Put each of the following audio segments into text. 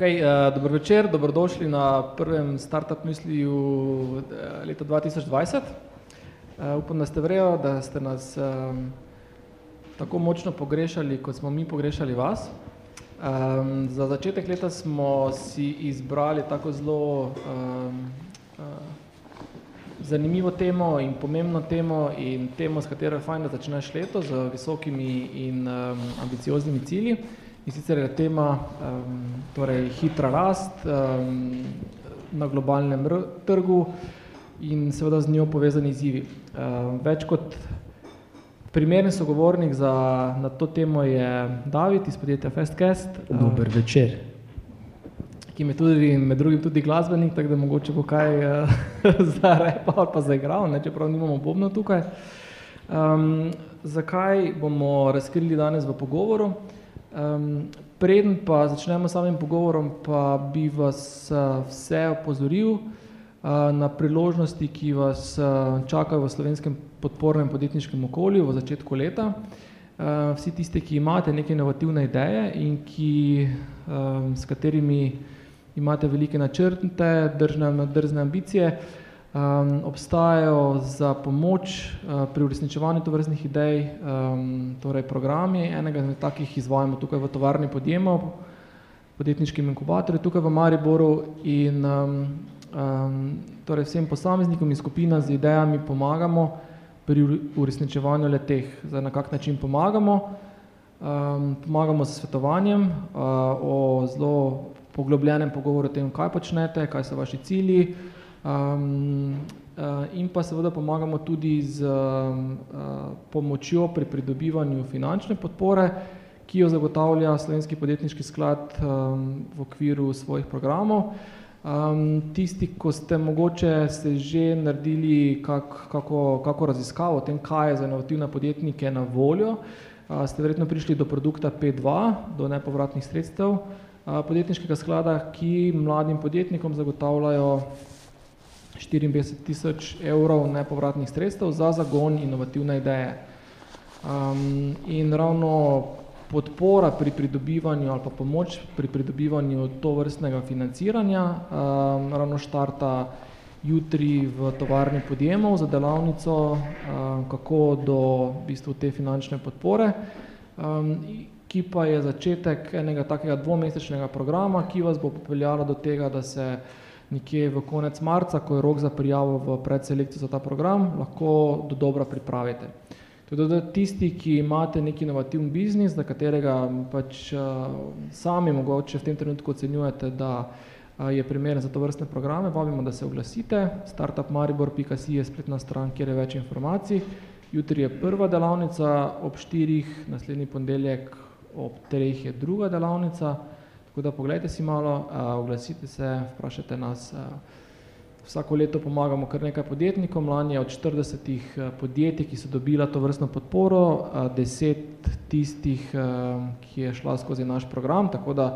Okay, uh, dobro večer, dobrodošli na prvem Startup Mysliju uh, leta 2020. Uh, upam, da ste vrejo, da ste nas um, tako močno pogrešali, kot smo mi pogrešali vas. Um, za začetek leta smo si izbrali tako zelo um, uh, zanimivo temo in pomembno temo in temo, s katero je fajn, da začneš leto z visokimi in um, ambicioznimi cilji. In sicer je tema um, torej hitra rast um, na globalnem trgu in seveda z njo povezani izzivi. Um, več kot primeren sogovornik za, na to temo je David iz podjetja Festcast. Dober um, večer. Ki je tudi med drugim tudi glasbenik, tako da mogoče bo kaj uh, za repa ali pa zaigral, ne, čeprav nimamo bobno tukaj. Um, zakaj bomo razkrili danes v pogovoru? Um, preden pa začnemo s samim pogovorom, pa bi vas uh, vse opozoril uh, na priložnosti, ki vas uh, čakajo v slovenskem podpornem podjetniškem okolju v začetku leta. Uh, vsi tisti, ki imate neke inovativne ideje in ki, um, s katerimi imate velike načrte, držne, drzne ambicije, uh, um, obstajajo za pomoč uh, pri uresničevanju tovrstnih idej, um, torej programi. Enega izmed takih izvajamo tukaj v tovarni podjemov, podjetniškim inkubatorju tukaj v Mariboru in um, um, torej vsem posameznikom in skupina z idejami pomagamo pri uresničevanju leteh. Zdaj, na kak način pomagamo? Um, pomagamo s svetovanjem uh, o zelo poglobljenem pogovoru o tem, kaj počnete, kaj so vaši cilji, Um, in pa seveda pomagamo tudi z um, pomočjo pri pridobivanju finančne podpore, ki jo zagotavlja Slovenski podjetniški sklad um, v okviru svojih programov. Um, tisti, ko ste mogoče se že naredili kak, kako, kako raziskavo o tem, kaj je za inovativne podjetnike na voljo, uh, ste verjetno prišli do produkta P2, do nepovratnih sredstev uh, podjetniškega sklada, ki mladim podjetnikom zagotavljajo 54 tisoč evrov nepovratnih sredstev za zagon inovativne ideje. Um, in ravno podpora pri pridobivanju ali pa pomoč pri pridobivanju to vrstnega financiranja um, ravno štarta jutri v tovarni podjemov za delavnico, um, kako do v bistvu, te finančne podpore, um, ki pa je začetek enega takega dvomesečnega programa, ki vas bo popeljalo do tega, da se nekje v konec marca, ko je rok za prijavo v predselekcijo za ta program, lahko do dobra pripravite. Tudi da tisti, ki imate neki inovativni biznis, za katerega pač uh, sami mogoče v tem trenutku ocenjujete, da uh, je primeren za to vrstne programe, vabimo, da se oglasite. startupmaribor.si je spletna stran, kjer je več informacij. Jutri je prva delavnica, ob štirih, naslednji ponedeljek ob treh je druga delavnica. Tako da pogledajte si malo, oglasite se, vprašajte nas. Vsako leto pomagamo kar nekaj podjetnikom, lani je od 40 podjetij, ki so dobila to vrstno podporo, 10 tistih, ki je šla skozi naš program, tako da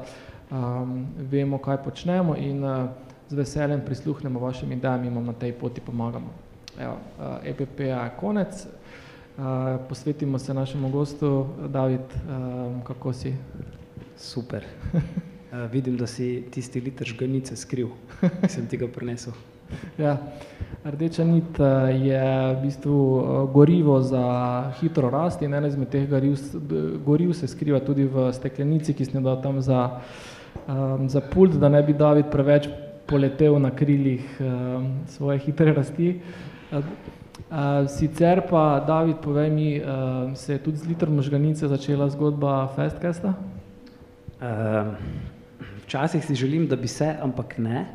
vemo, kaj počnemo in z veseljem prisluhnemo vašim idejam in vam na tej poti pomagamo. Evo, uh, EPP je konec, posvetimo se našemu gostu, David, kako si? Super. Uh, vidim, da si tisti liter žganice skril, ki sem ti ga prinesel. Ja, rdeča nit eh, je v bistvu eh, gorivo za hitro rast in ena izmed teh goriv, goriv se skriva tudi v steklenici, ki sem jo dal tam za, um, za pult, da ne bi David preveč poletel na krilih um, svoje hitre rasti. Uh, sicer pa, David, povej mi, uh, se je tudi z litrom žganice začela zgodba Festcasta? Uh, včasih si želim, da bi se, ampak ne.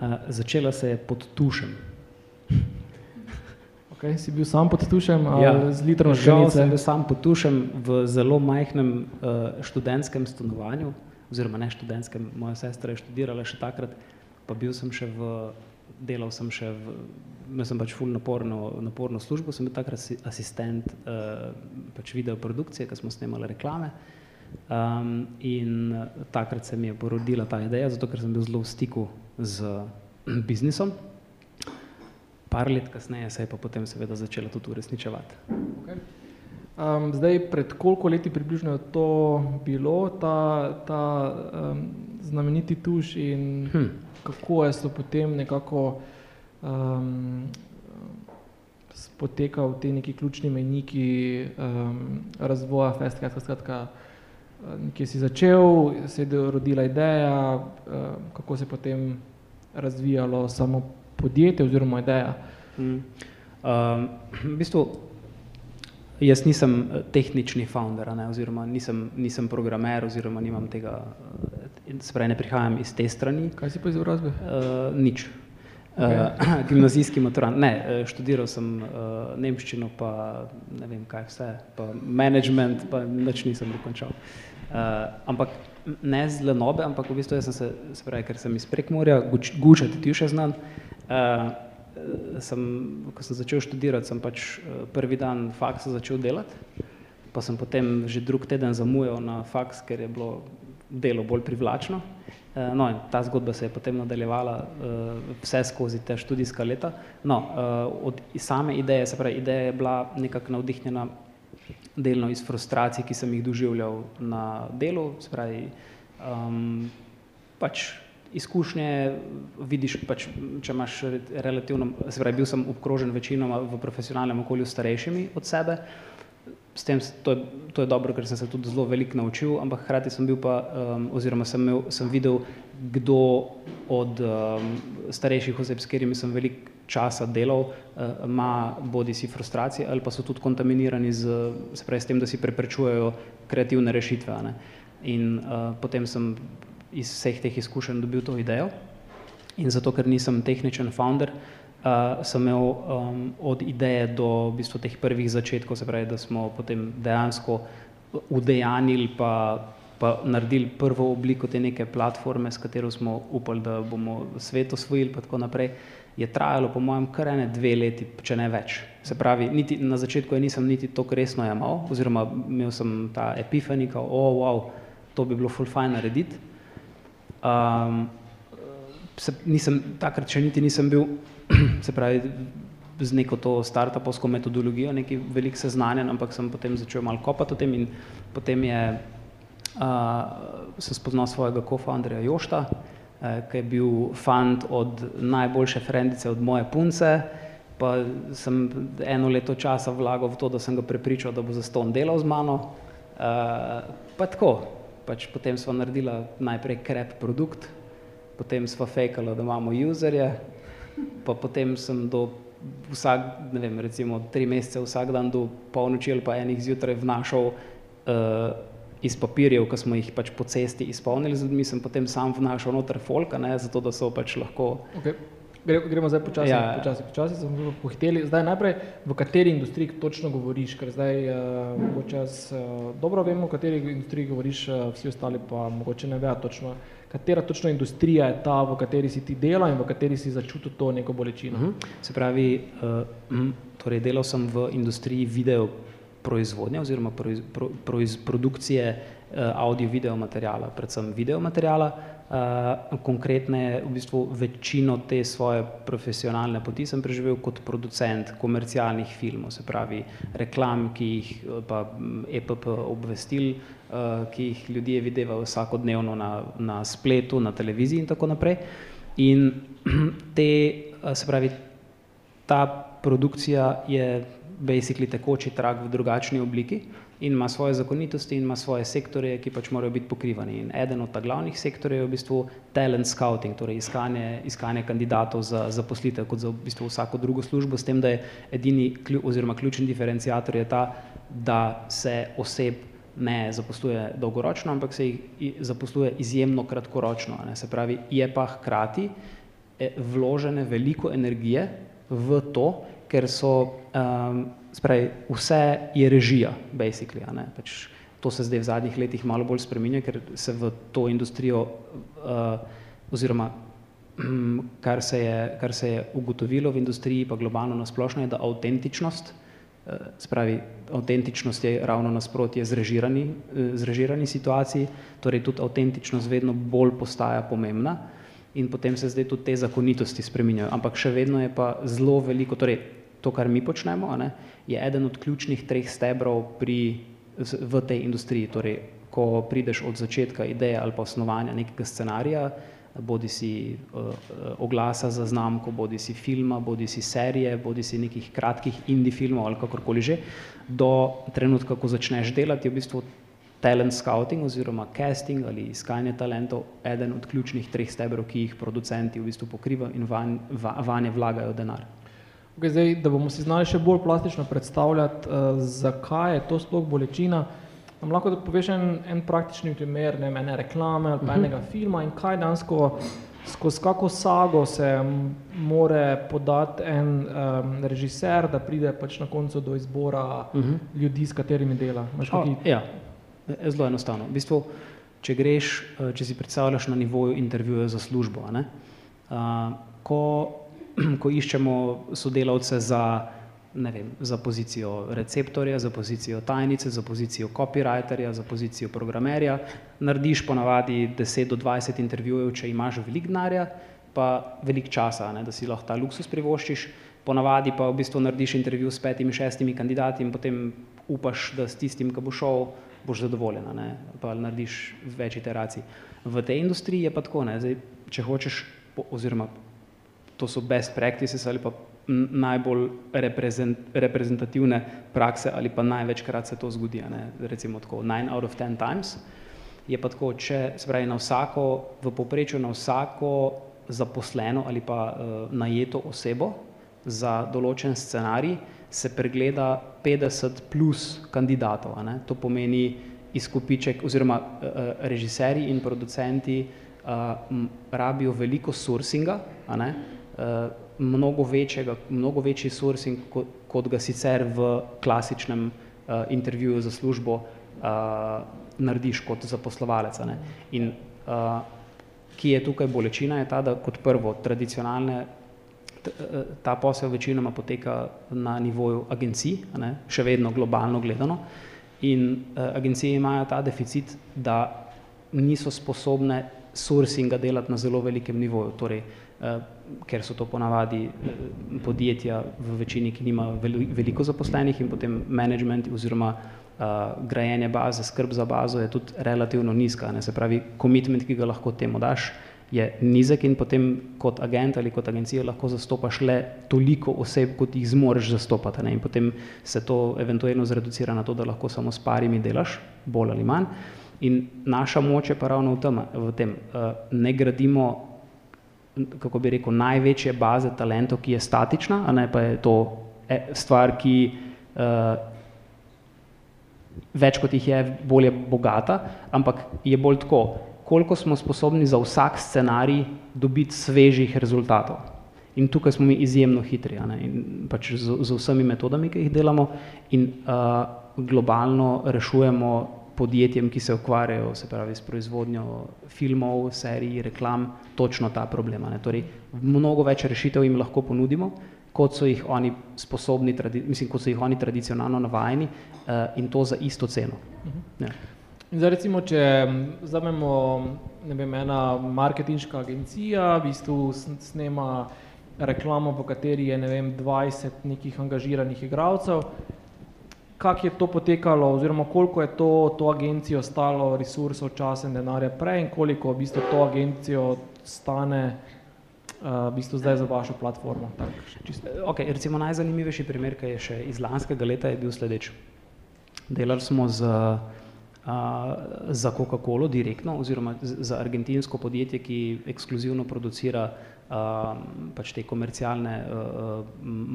Uh, začela se je pod tušem. Okay, si bil sam pod tušem ali ja, z litrom žgal? sem bil sam pod tušem v zelo majhnem uh, študentskem stanovanju, oziroma ne študentskem, moja sestra je študirala še takrat, pa bil sem še v, delal sem še v, imel sem pač ful naporno, naporno službo, sem bil takrat asistent uh, pač videoprodukcije, ker smo snemali reklame. Uh, Um, in takrat se mi je porodila ta ideja, zato ker sem bil zelo v stiku z biznisom. Par let kasneje se je pa potem seveda začela tudi uresničevati. Okay. Um, zdaj, pred koliko leti približno je to bilo, ta, ta um, znameniti tuš in hm. kako je so potem nekako um, potekal te neki ključni meniki um, razvoja festka, skratka, nekje si začel, se je rodila ideja, um, kako se je potem razvijalo samo podjetje oziroma ideja. Hm. Um, v bistvu, jaz nisem eh, tehnični founder, ne, oziroma nisem, nisem programer, oziroma nimam tega, eh, se pravi, ne prihajam iz te strani. Kaj si pa izobrazbe? Uh, nič. Okay. Uh, gimnazijski maturant. Ne, študiral sem uh, nemščino, pa ne vem kaj vse, pa management, pa nič nisem dokončal. Uh, ampak ne z lenobe, ampak v bistvu jaz sem se, se pravi, ker sem iz Prekmorja, gučati ti še znam, uh, sem, ko sem začel študirati, sem pač eh, prvi dan faksa začel delati, pa sem potem že drug teden zamujal na faks, ker je bilo delo bolj privlačno. Eh, no, in ta zgodba se je potem nadaljevala uh, vse skozi te študijska leta. No, uh, od same ideje, se pravi, ideja je bila nekako navdihnjena delno iz frustracij, ki sem jih doživljal na delu, se pravi, um, pač izkušnje vidiš, pač, če imaš relativno, se pravi, bil sem obkrožen večinoma v profesionalnem okolju starejšimi od sebe, s tem, to je, to je dobro, ker sem se tudi zelo veliko naučil, ampak hkrati sem bil pa, um, oziroma sem, imel, sem videl, kdo od um, starejših oseb, s katerimi sem veliko časa uh, ima bodi si frustracije ali pa so tudi kontaminirani z, se pravi, s tem, da si preprečujejo kreativne rešitve. Ne? In uh, potem sem iz vseh teh izkušenj dobil to idejo. In zato, ker nisem tehničen founder, uh, sem imel um, od ideje do v bistvu, teh prvih začetkov, se pravi, da smo potem dejansko udejanili pa, pa naredili prvo obliko te neke platforme, s katero smo upali, da bomo svet osvojili, pa tako naprej, je trajalo po mojem kar ene dve leti, če ne več. Se pravi, niti, na začetku je nisem niti to resno jemal, oziroma imel sem ta epifanika, o, oh, wow, to bi bilo full fajn narediti. Um, se, nisem, takrat še niti nisem bil, se pravi, z neko to startupovsko metodologijo, neki velik seznanjen, ampak sem potem začel malo kopati o tem in potem je, uh, sem spoznal svojega co-founderja Jošta, uh, ki je bil fant od najboljše frendice, od moje punce, pa sem eno leto časa vlagal v to, da sem ga prepričal, da bo za ston delal z mano, uh, pa tako, pač potem smo naredili najprej krep produkt, potem smo fejkali, da imamo userje, pa potem sem do vsak, ne vem, recimo tri mesece vsak dan do polnoči ali pa enih zjutraj vnašal uh, iz papirjev, ko smo jih pač po cesti izpolnili z ljudmi, sem potem sam vnašal noter folka, ne, zato da so pač lahko okay. Gre, gremo zdaj počasi, ja. počasi, počasi smo pohiteli. Zdaj najprej, v kateri industriji točno govoriš, ker zdaj uh, mogoče jaz uh, dobro vemo, v kateri industriji govoriš, uh, vsi ostali pa mogoče ne vejo točno, katera točno industrija je ta, v kateri si ti dela in v kateri si začutil to neko bolečino. Uh mhm. -huh. Se pravi, uh, torej delal sem v industriji video proizvodnje oziroma proiz, pro, proiz, produkcije uh, audio-video materijala, predvsem video materijala, Uh, konkretne, v bistvu večino te svoje profesionalne poti sem preživel kot producent komercialnih filmov, se pravi reklam, ki jih pa EPP obvestil, ki jih ljudje videvajo vsakodnevno na, na spletu, na televiziji in tako naprej. In te, se pravi, ta produkcija je basically tekoči trak v drugačni obliki, in ima svoje zakonitosti in ima svoje sektorje, ki pač morajo biti pokrivani. In eden od ta glavnih sektorjev je v bistvu talent scouting, torej iskanje, iskanje kandidatov za zaposlitev kot za v bistvu vsako drugo službo, s tem, da je edini oziroma ključni diferencijator je ta, da se oseb ne zaposluje dolgoročno, ampak se jih zaposluje izjemno kratkoročno. Ne. Se pravi, je pa hkrati eh, vložene veliko energije v to, ker so um, Spravi, vse je režija, basically. Pač to se zdaj v zadnjih letih malo bolj spreminja, ker se v to industrijo, uh, oziroma um, kar, se je, kar se je ugotovilo v industriji, pa globalno nasplošno, je, da avtentičnost, uh, spravi, avtentičnost je ravno nasprotje zrežirani, zrežirani situaciji, torej tudi avtentičnost vedno bolj postaja pomembna in potem se zdaj tudi te zakonitosti spreminjajo, ampak še vedno je pa zelo veliko, torej to, kar mi počnemo, ne, je eden od ključnih treh stebrov pri, v tej industriji. Torej, ko prideš od začetka ideje ali pa osnovanja nekega scenarija, bodi si uh, oglasa za znamko, bodi si filma, bodi si serije, bodi si nekih kratkih indie filmov ali kakorkoli že, do trenutka, ko začneš delati, je v bistvu talent scouting oziroma casting ali iskanje talentov eden od ključnih treh stebrov, ki jih producenti v bistvu pokrivajo in van, va, vanje vlagajo denar. Okay, zdaj, da bomo si znali še bolj plastično predstavljati, uh, zakaj je to sploh bolečina, nam lahko poveš en, en praktični primer, ne ene reklame ali pa uh mhm. -huh. enega filma in kaj dansko skozi kako sago se more podati en um, režiser, da pride pač na koncu do izbora uh mhm. -huh. ljudi, s katerimi dela. Oh, ja, e, zelo enostavno. V bistvu, če greš, e, če si predstavljaš na nivoju intervjuja za službo, ne, uh, ko, ko iščemo sodelavce za vem, za pozicijo receptorja, za pozicijo tajnice, za pozicijo copywriterja, za pozicijo programerja. Narediš ponavadi 10 do 20 intervjujev, če imaš veliko denarja, pa veliko časa, ne, da si lahko ta luksus privoščiš. Ponavadi pa v bistvu narediš intervju s petimi, šestimi kandidati in potem upaš, da s tistim, ki bo šel, boš zadovoljen, ne, pa narediš več iteracij. V tej industriji je pa tako, ne, zdaj, če hočeš, oziroma to so best practices ali pa najbolj reprezent, reprezentativne prakse ali pa največkrat se to zgodi, ne? recimo tako nine out of ten times, je pa tako, če se pravi na vsako, v poprečju na vsako zaposleno ali pa uh, najeto osebo za določen scenarij se pregleda 50 plus kandidatov, ne? to pomeni izkupiček oziroma uh, režiserji in producenti uh, rabijo veliko sourcinga, a ne? Mnogo, večjega, mnogo večji sourcing, kot, kot ga sicer v klasičnem uh, intervjuju za službo uh, narediš kot zaposlovalec. Ne. In uh, ki je tukaj bolečina, je ta, da kot prvo tradicionalne ta posel večinoma poteka na nivoju agencij, ne, še vedno globalno gledano, in uh, agencije imajo ta deficit, da niso sposobne sourcinga delati na zelo velikem nivoju. Torej, uh, ker so to ponavadi eh, podjetja v večini, ki nima veliko zaposlenih in potem management oziroma uh, grajenje baze, skrb za bazo je tudi relativno nizka. Ne? Se pravi, commitment, ki ga lahko temu daš, je nizek in potem kot agent ali kot agencija lahko zastopaš le toliko oseb, kot jih zmoreš zastopati. Ne? In potem se to eventualno zreducira na to, da lahko samo s parimi delaš, bolj ali manj. In naša moč je pa ravno v tem, v tem. Uh, ne gradimo kako bi rekel, največje baze talentov, ki je statična, a ne pa je to e, stvar, ki uh, več kot jih je, bolje bogata, ampak je bolj tako, koliko smo sposobni za vsak scenarij dobiti svežih rezultatov. In tukaj smo mi izjemno hitri, a ne? in pač z, z vsemi metodami, ki jih delamo in uh, globalno rešujemo podjetjem, ki se ukvarjajo se pravi, s proizvodnjo filmov, serij, reklam, točno ta problema. Ne. Torej, mnogo več rešitev jim lahko ponudimo, kot so jih oni sposobni, mislim, kot so jih oni tradicionalno navajeni uh, in to za isto ceno. Mhm. Ja. Zdaj recimo, če vzamemo vem, ena marketinška agencija, v bistvu snema reklamo, po kateri je ne vem, 20 nekih angažiranih igralcev, kako je to potekalo, oziroma koliko je to, to agencijo stalo resursov, časa in denarja prej, in koliko v bistvu to agencijo stane uh, v bistvu zdaj za vašo platformo. Okay, recimo najzanimivejši primer, ki je še iz lanskega leta, je bil sledeč. Delali smo z, uh, za Coca-Colo direktno, oziroma za argentinsko podjetje, ki ekskluzivno producira uh, pač te komercialne uh,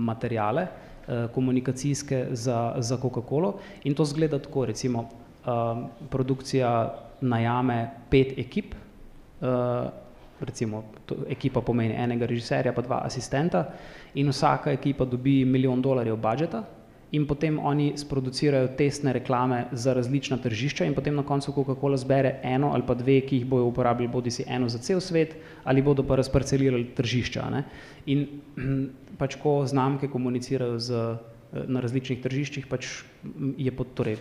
materijale. Eh, komunikacijske za, za Coca-Colo. In to zgleda tako, recimo uh, produkcija najame pet ekip, uh, recimo to, ekipa pomeni enega režiserja pa dva asistenta in vsaka ekipa dobi milijon dolarjev budžeta in potem oni sproducirajo testne reklame za različna tržišča in potem na koncu Coca-Cola zbere eno ali pa dve, ki jih bojo uporabili bodi si eno za cel svet ali bodo pa razparcelirali tržišča. Ne? In pač ko znamke komunicirajo z, na različnih tržiščih, pač je pod, torej,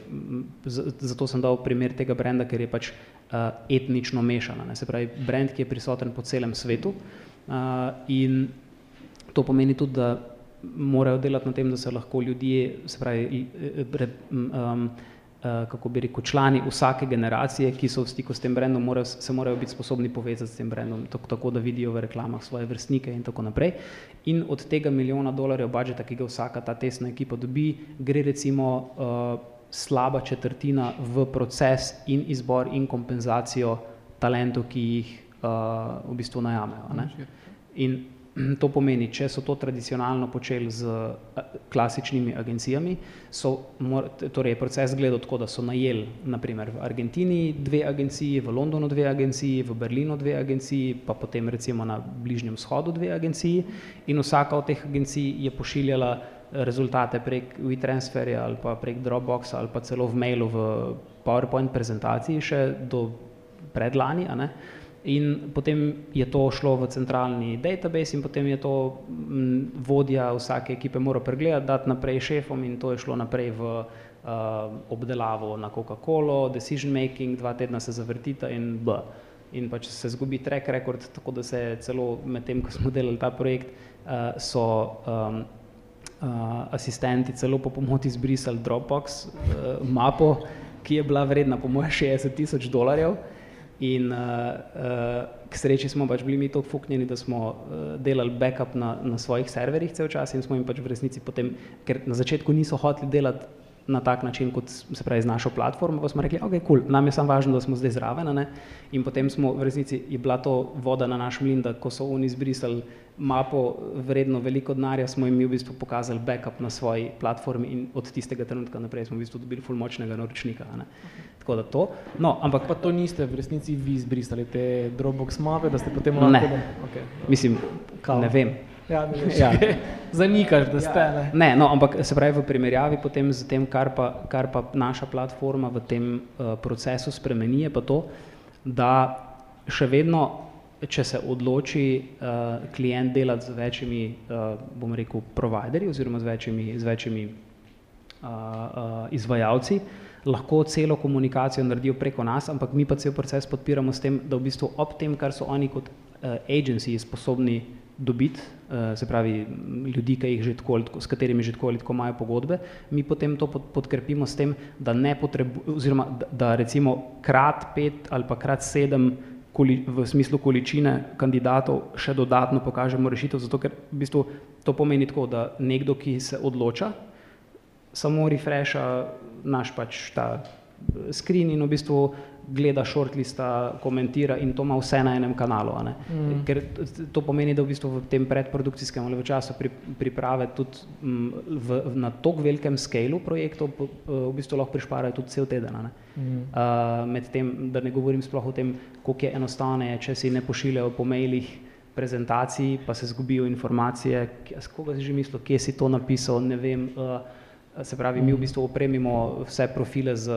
zato sem dal primer tega brenda, ker je pač uh, etnično mešana. Ne? Se pravi, brend, ki je prisoten po celem svetu uh, in to pomeni tudi, da morajo delati na tem, da se lahko ljudje, se pravi, um, kako bi rekel, člani vsake generacije, ki so v stiku s tem brendom, morajo, se morajo biti sposobni povezati s tem brendom, tako, tako da vidijo v reklamah svoje vrstnike in tako naprej. In od tega milijona dolarjev budžeta, ki ga vsaka ta tesna ekipa dobi, gre recimo uh, slaba četrtina v proces in izbor in kompenzacijo talentov, ki jih uh, v bistvu najamejo. In To pomeni, če so to tradicionalno počeli z klasičnimi agencijami, so, torej je proces gledal tako, da so najeli naprimer v Argentini dve agenciji, v Londonu dve agenciji, v Berlinu dve agenciji, pa potem recimo na Bližnjem vzhodu dve agenciji in vsaka od teh agencij je pošiljala rezultate prek WeTransferja ali pa prek Dropboxa ali pa celo v mailu v PowerPoint prezentaciji še do predlani, a ne? In potem je to šlo v centralni database in potem je to vodja vsake ekipe moral pregledati, dati naprej šefom in to je šlo naprej v uh, obdelavo na Coca-Colo, decision making, dva tedna se zavrtita in b. In pač se zgubi track record, tako da se celo med tem, ko smo delali ta projekt, uh, so um, uh, asistenti celo po pomoti izbrisali Dropbox uh, mapo, ki je bila vredna po moje 60 tisoč dolarjev. In uh, uh, k sreči smo pač bili mi tako fuknjeni, da smo uh, delali backup na, na svojih serverjih cel čas in smo jim pač v resnici potem, ker na začetku niso hoteli delati na tak način, kot se pravi z našo platformo, pa smo rekli, ok, cool, nam je samo važno, da smo zdaj zraven, ne? in potem smo v resnici, je bila to voda na naš mlin, da ko so oni izbrisali mapo vredno veliko denarja, smo jim v bistvu pokazali backup na svoji platformi in od tistega trenutka naprej smo v bistvu dobili ful močnega naročnika. Ne? Tako da to. No, ampak pa to niste v resnici vi izbrisali te Dropbox mape, da ste potem lahko... Ne, okay. mislim, Kao. ne vem. Ja, ja. Zanikaš, da ste. Ne. ne, no, ampak se pravi v primerjavi potem z tem, kar pa, kar pa naša platforma v tem uh, procesu spremeni, je pa to, da še vedno, če se odloči uh, klient delati z večjimi, uh, bom rekel, providerji oziroma z večjimi, z večjimi uh, uh, izvajalci, lahko celo komunikacijo naredijo preko nas, ampak mi pa cel proces podpiramo s tem, da v bistvu ob tem, kar so oni kot uh, agency sposobni dobiti, eh, se pravi ljudi, ki jih že tako, s katerimi že tako ali tako imajo pogodbe, mi potem to podkrepimo s tem, da ne potrebujemo, oziroma da, recimo krat pet ali pa krat sedem v smislu količine kandidatov še dodatno pokažemo rešitev, zato ker v bistvu to pomeni tako, da nekdo, ki se odloča, samo refresha naš pač ta eh, screen in v bistvu gleda shortlista, komentira in to ima vse na enem kanalu. Mm. Ker to pomeni, da v bistvu v tem predprodukcijskem ali v času pri, priprave tudi m, v, na tako velikem skalu projektov v bistvu lahko prišparajo tudi cel teden. Ne? Mm. Uh, tem, da ne govorim sploh o tem, koliko je enostavno, če si ne pošiljajo po mailih prezentacij, pa se zgubijo informacije, s koga si že mislil, kje si to napisal, ne vem. Uh, se pravi, mi v bistvu opremimo vse profile z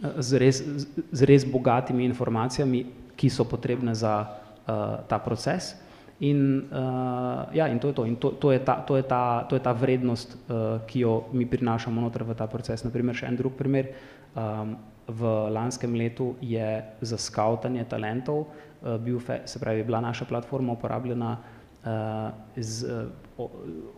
z res, z res bogatimi informacijami, ki so potrebne za uh, ta proces. In, uh, ja, in to je to. In to, to, je ta, to, je ta, to je ta vrednost, uh, ki jo mi prinašamo noter v ta proces. Naprimer, še en drug primer. Um, v lanskem letu je za skautanje talentov uh, bil, fe, se pravi, bila naša platforma uporabljena uh, z, uh,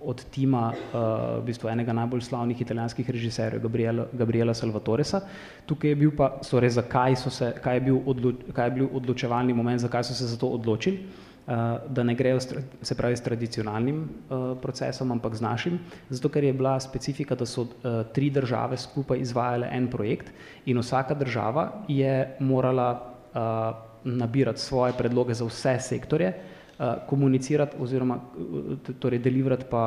od tima uh, v bistvu enega najbolj slavnih italijanskih režiserjev, Gabriela, Gabriela Salvatoresa. Tukaj je bil pa, torej, zakaj, so se, kaj, je bil odlo, kaj je bil odločevalni moment, zakaj so se za to odločili, uh, da ne grejo se pravi s tradicionalnim uh, procesom, ampak z našim, zato ker je bila specifika, da so uh, tri države skupaj izvajale en projekt in vsaka država je morala uh, nabirati svoje predloge za vse sektorje, Eh, komunicirati oziroma eh, torej deliverati pa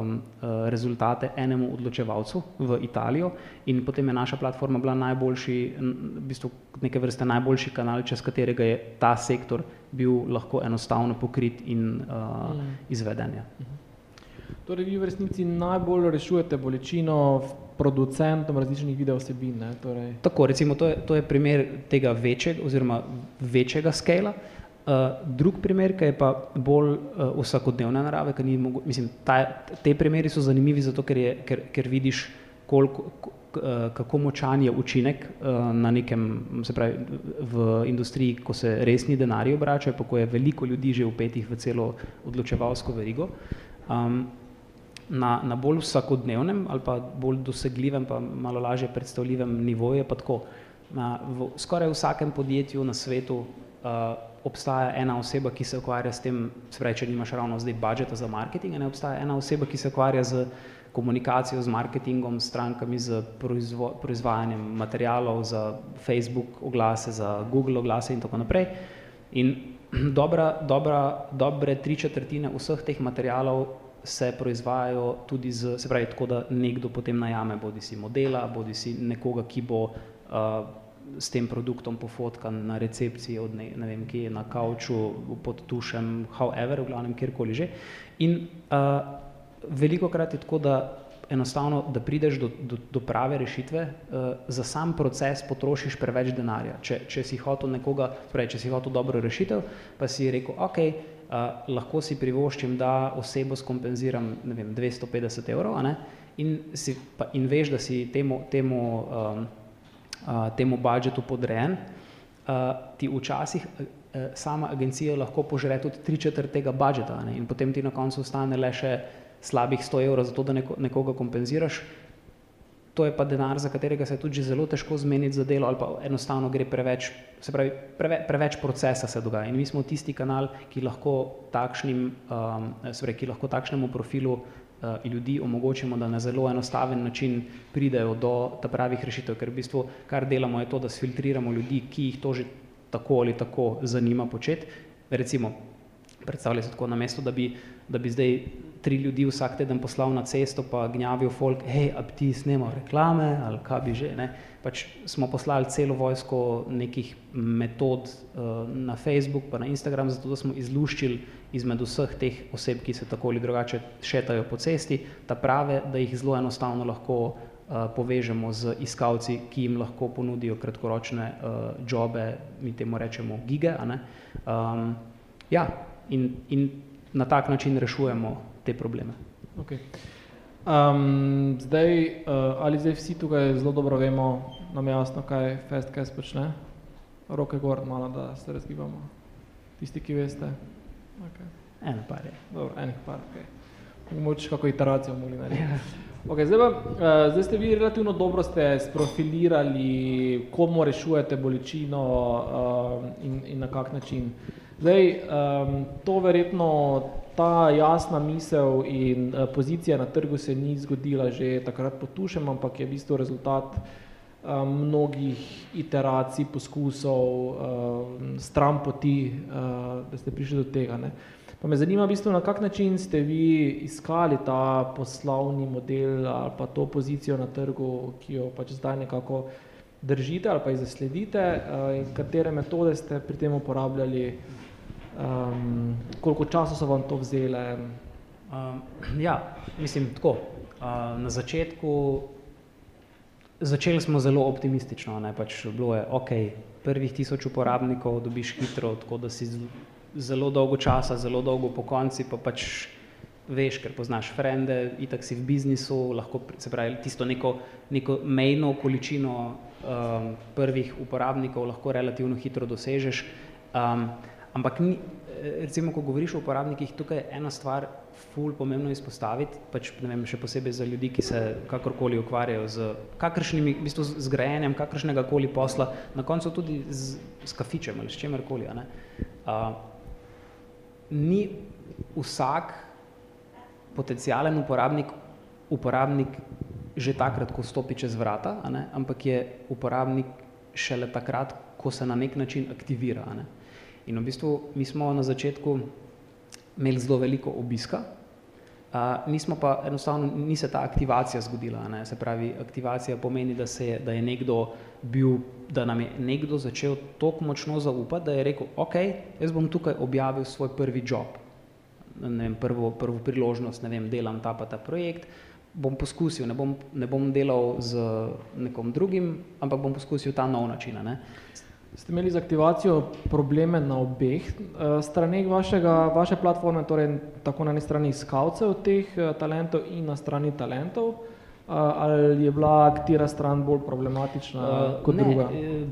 um, rezultate enemu odločevalcu v Italijo in potem je naša platforma bila najboljši, v bistvu neke vrste najboljši kanal, čez katerega je ta sektor bil lahko enostavno pokrit in uh, izveden. Ja. Torej, vi v resnici najbolj rešujete bolečino producentom različnih video vsebin. Torej... Tako, recimo, to je, to je primer tega večjega oziroma večjega skala. Uh, drug primer, ki je pa bolj uh, vsakodnevne narave, ki ni mogo, mislim, ta, te primeri so zanimivi zato, ker, je, ker, ker vidiš, koliko, uh, kako močan je učinek uh, na nekem, se pravi, v industriji, ko se resni denarji obračajo, pa ko je veliko ljudi že upetih v celo odločevalsko verigo. Um, na, na bolj vsakodnevnem ali pa bolj dosegljivem, pa malo lažje predstavljivem nivoju je pa tako. Na, v skoraj vsakem podjetju na svetu uh, obstaja ena oseba, ki se ukvarja s tem, spravi, če nimaš ravno zdaj budžeta za marketing, ne obstaja ena oseba, ki se ukvarja z komunikacijo, z marketingom, s strankami, z proizvo, proizvajanjem materialov za Facebook oglase, za Google oglase in tako naprej. In dobra, dobra, dobre tri četrtine vseh teh materialov se proizvajajo tudi z, se pravi, tako da nekdo potem najame bodi si modela, bodi si nekoga, ki bo uh, s tem produktom pofotkan na recepciji od ne, ne vem kje, na kauču, pod tušem, however, v glavnem kjerkoli že. In uh, veliko krat je tako, da enostavno, da prideš do, do, do prave rešitve, uh, za sam proces potrošiš preveč denarja. Če, če si hotel nekoga, prej, če si hotel dobro rešitev, pa si rekel, ok, uh, lahko si privoščim, da osebo skompenziram, ne vem, 250 evrov, ne? In, si, pa, in veš, da si temu, temu um, temu budžetu podrejen, ti včasih sama agencija lahko požre tudi tri četrt tega budžeta ne? in potem ti na koncu ostane le še slabih 100 evrov za to, da neko, nekoga kompenziraš. To je pa denar, za katerega se je tudi zelo težko zmeniti za delo ali pa enostavno gre preveč, se pravi, preve, preveč procesa se dogaja. In mi smo tisti kanal, ki lahko, takšnim, um, pravi, ki lahko takšnemu profilu ljudi omogočimo, da na zelo enostaven način pridejo do ta pravih rešitev, ker v bistvu kar delamo je to, da sfiltriramo ljudi, ki jih to že tako ali tako zanima početi. Recimo, predstavljaj se tako na mesto, da bi, da bi zdaj tri ljudi vsak teden poslal na cesto, pa gnjavil folk, hej, a ti snemal reklame ali kaj bi že, ne. Pač smo poslali celo vojsko nekih metod uh, na Facebook pa na Instagram, zato da smo izluščili izmed vseh teh oseb, ki se tako ali drugače šetajo po cesti, ta prave, da jih zelo enostavno lahko uh, povežemo z iskalci, ki jim lahko ponudijo kratkoročne uh, jobe, mi temu rečemo gige. Um, ja, in, in na tak način rešujemo te probleme. Okay. Um, zdaj, uh, ali zdaj vsi tukaj zelo dobro vemo, nam je jasno, kaj FastCast počne? Roke gor, malo da se razgibamo. Tisti, ki veste. Okay. En par je. Dobro, enih par, ok. Mogoče kako iteracijo mogli narediti. Ja. Okay, zdaj, pa, uh, zdaj ste vi relativno dobro ste sprofilirali, komu rešujete bolečino uh, in, in na kak način. Zdaj, um, to verjetno ta jasna misel in uh, pozicija na trgu se ni zgodila že takrat potušem, ampak je v bistvu rezultat um, mnogih iteracij, poskusov, um, stran poti, da ste prišli do tega. Ne. Pa me zanima, v bistvu, na kak način ste vi iskali ta poslovni model ali pa to pozicijo na trgu, ki jo pač zdaj nekako držite ali pa jih zasledite in katere metode ste pri tem uporabljali Um, koliko časa so vam to vzele? Um, ja, mislim tako. Uh, na začetku začeli smo zelo optimistično, ne pač bilo je, ok, prvih tisoč uporabnikov dobiš hitro, tako da si zelo dolgo časa, zelo dolgo po konci, pa pač veš, ker poznaš frende, itak si v biznisu, lahko se pravi tisto neko, neko mejno količino um, prvih uporabnikov lahko relativno hitro dosežeš. Um, Ampak ni, recimo, ko govoriš o uporabnikih, tukaj je ena stvar ful pomembno izpostaviti, pač vem, še posebej za ljudi, ki se kakorkoli ukvarjajo z kakršnimi, v bistvu z grajenjem kakršnega koli posla, na koncu tudi z, z kafičem ali s čemerkoli. Uh, ni vsak potencijalen uporabnik, uporabnik že takrat, ko stopi čez vrata, ne? ampak je uporabnik šele takrat, ko se na nek način aktivira. Ne? In v bistvu mi smo na začetku imeli zelo veliko obiska, uh, nismo pa enostavno, ni se ta aktivacija zgodila. Ne? Se pravi, aktivacija pomeni, da, se da je nekdo bil, da nam je nekdo začel toliko močno zaupati, da je rekel, ok, jaz bom tukaj objavil svoj prvi job, vem, prvo, prvo priložnost, ne vem, delam ta pa ta projekt, bom poskusil, ne bom, ne bom delal z nekom drugim, ampak bom poskusil ta nov način. Ne? Ste imeli z aktivacijo probleme na obeh uh, straneh vašega, vaše platforme, torej tako na eni strani iskalcev teh uh, talentov in na strani talentov, uh, ali je bila katera stran bolj problematična uh, kot ne, druga?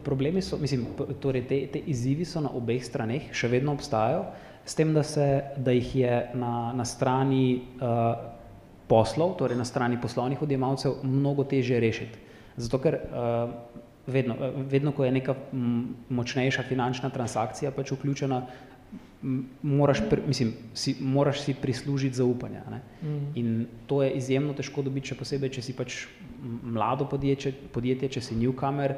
Problemi so, mislim, torej te, te izzivi so na obeh straneh, še vedno obstajajo, s tem, da, se, da jih je na, na strani uh, poslov, torej na strani poslovnih odjemalcev, mnogo težje rešiti. Zato ker uh, vedno, vedno, ko je neka močnejša finančna transakcija pač vključena, moraš, mislim, si, moraš si prislužiti zaupanja. Ne? Mm. In to je izjemno težko dobiti, še posebej, če si pač mlado podjetje, podjetje če si newcomer,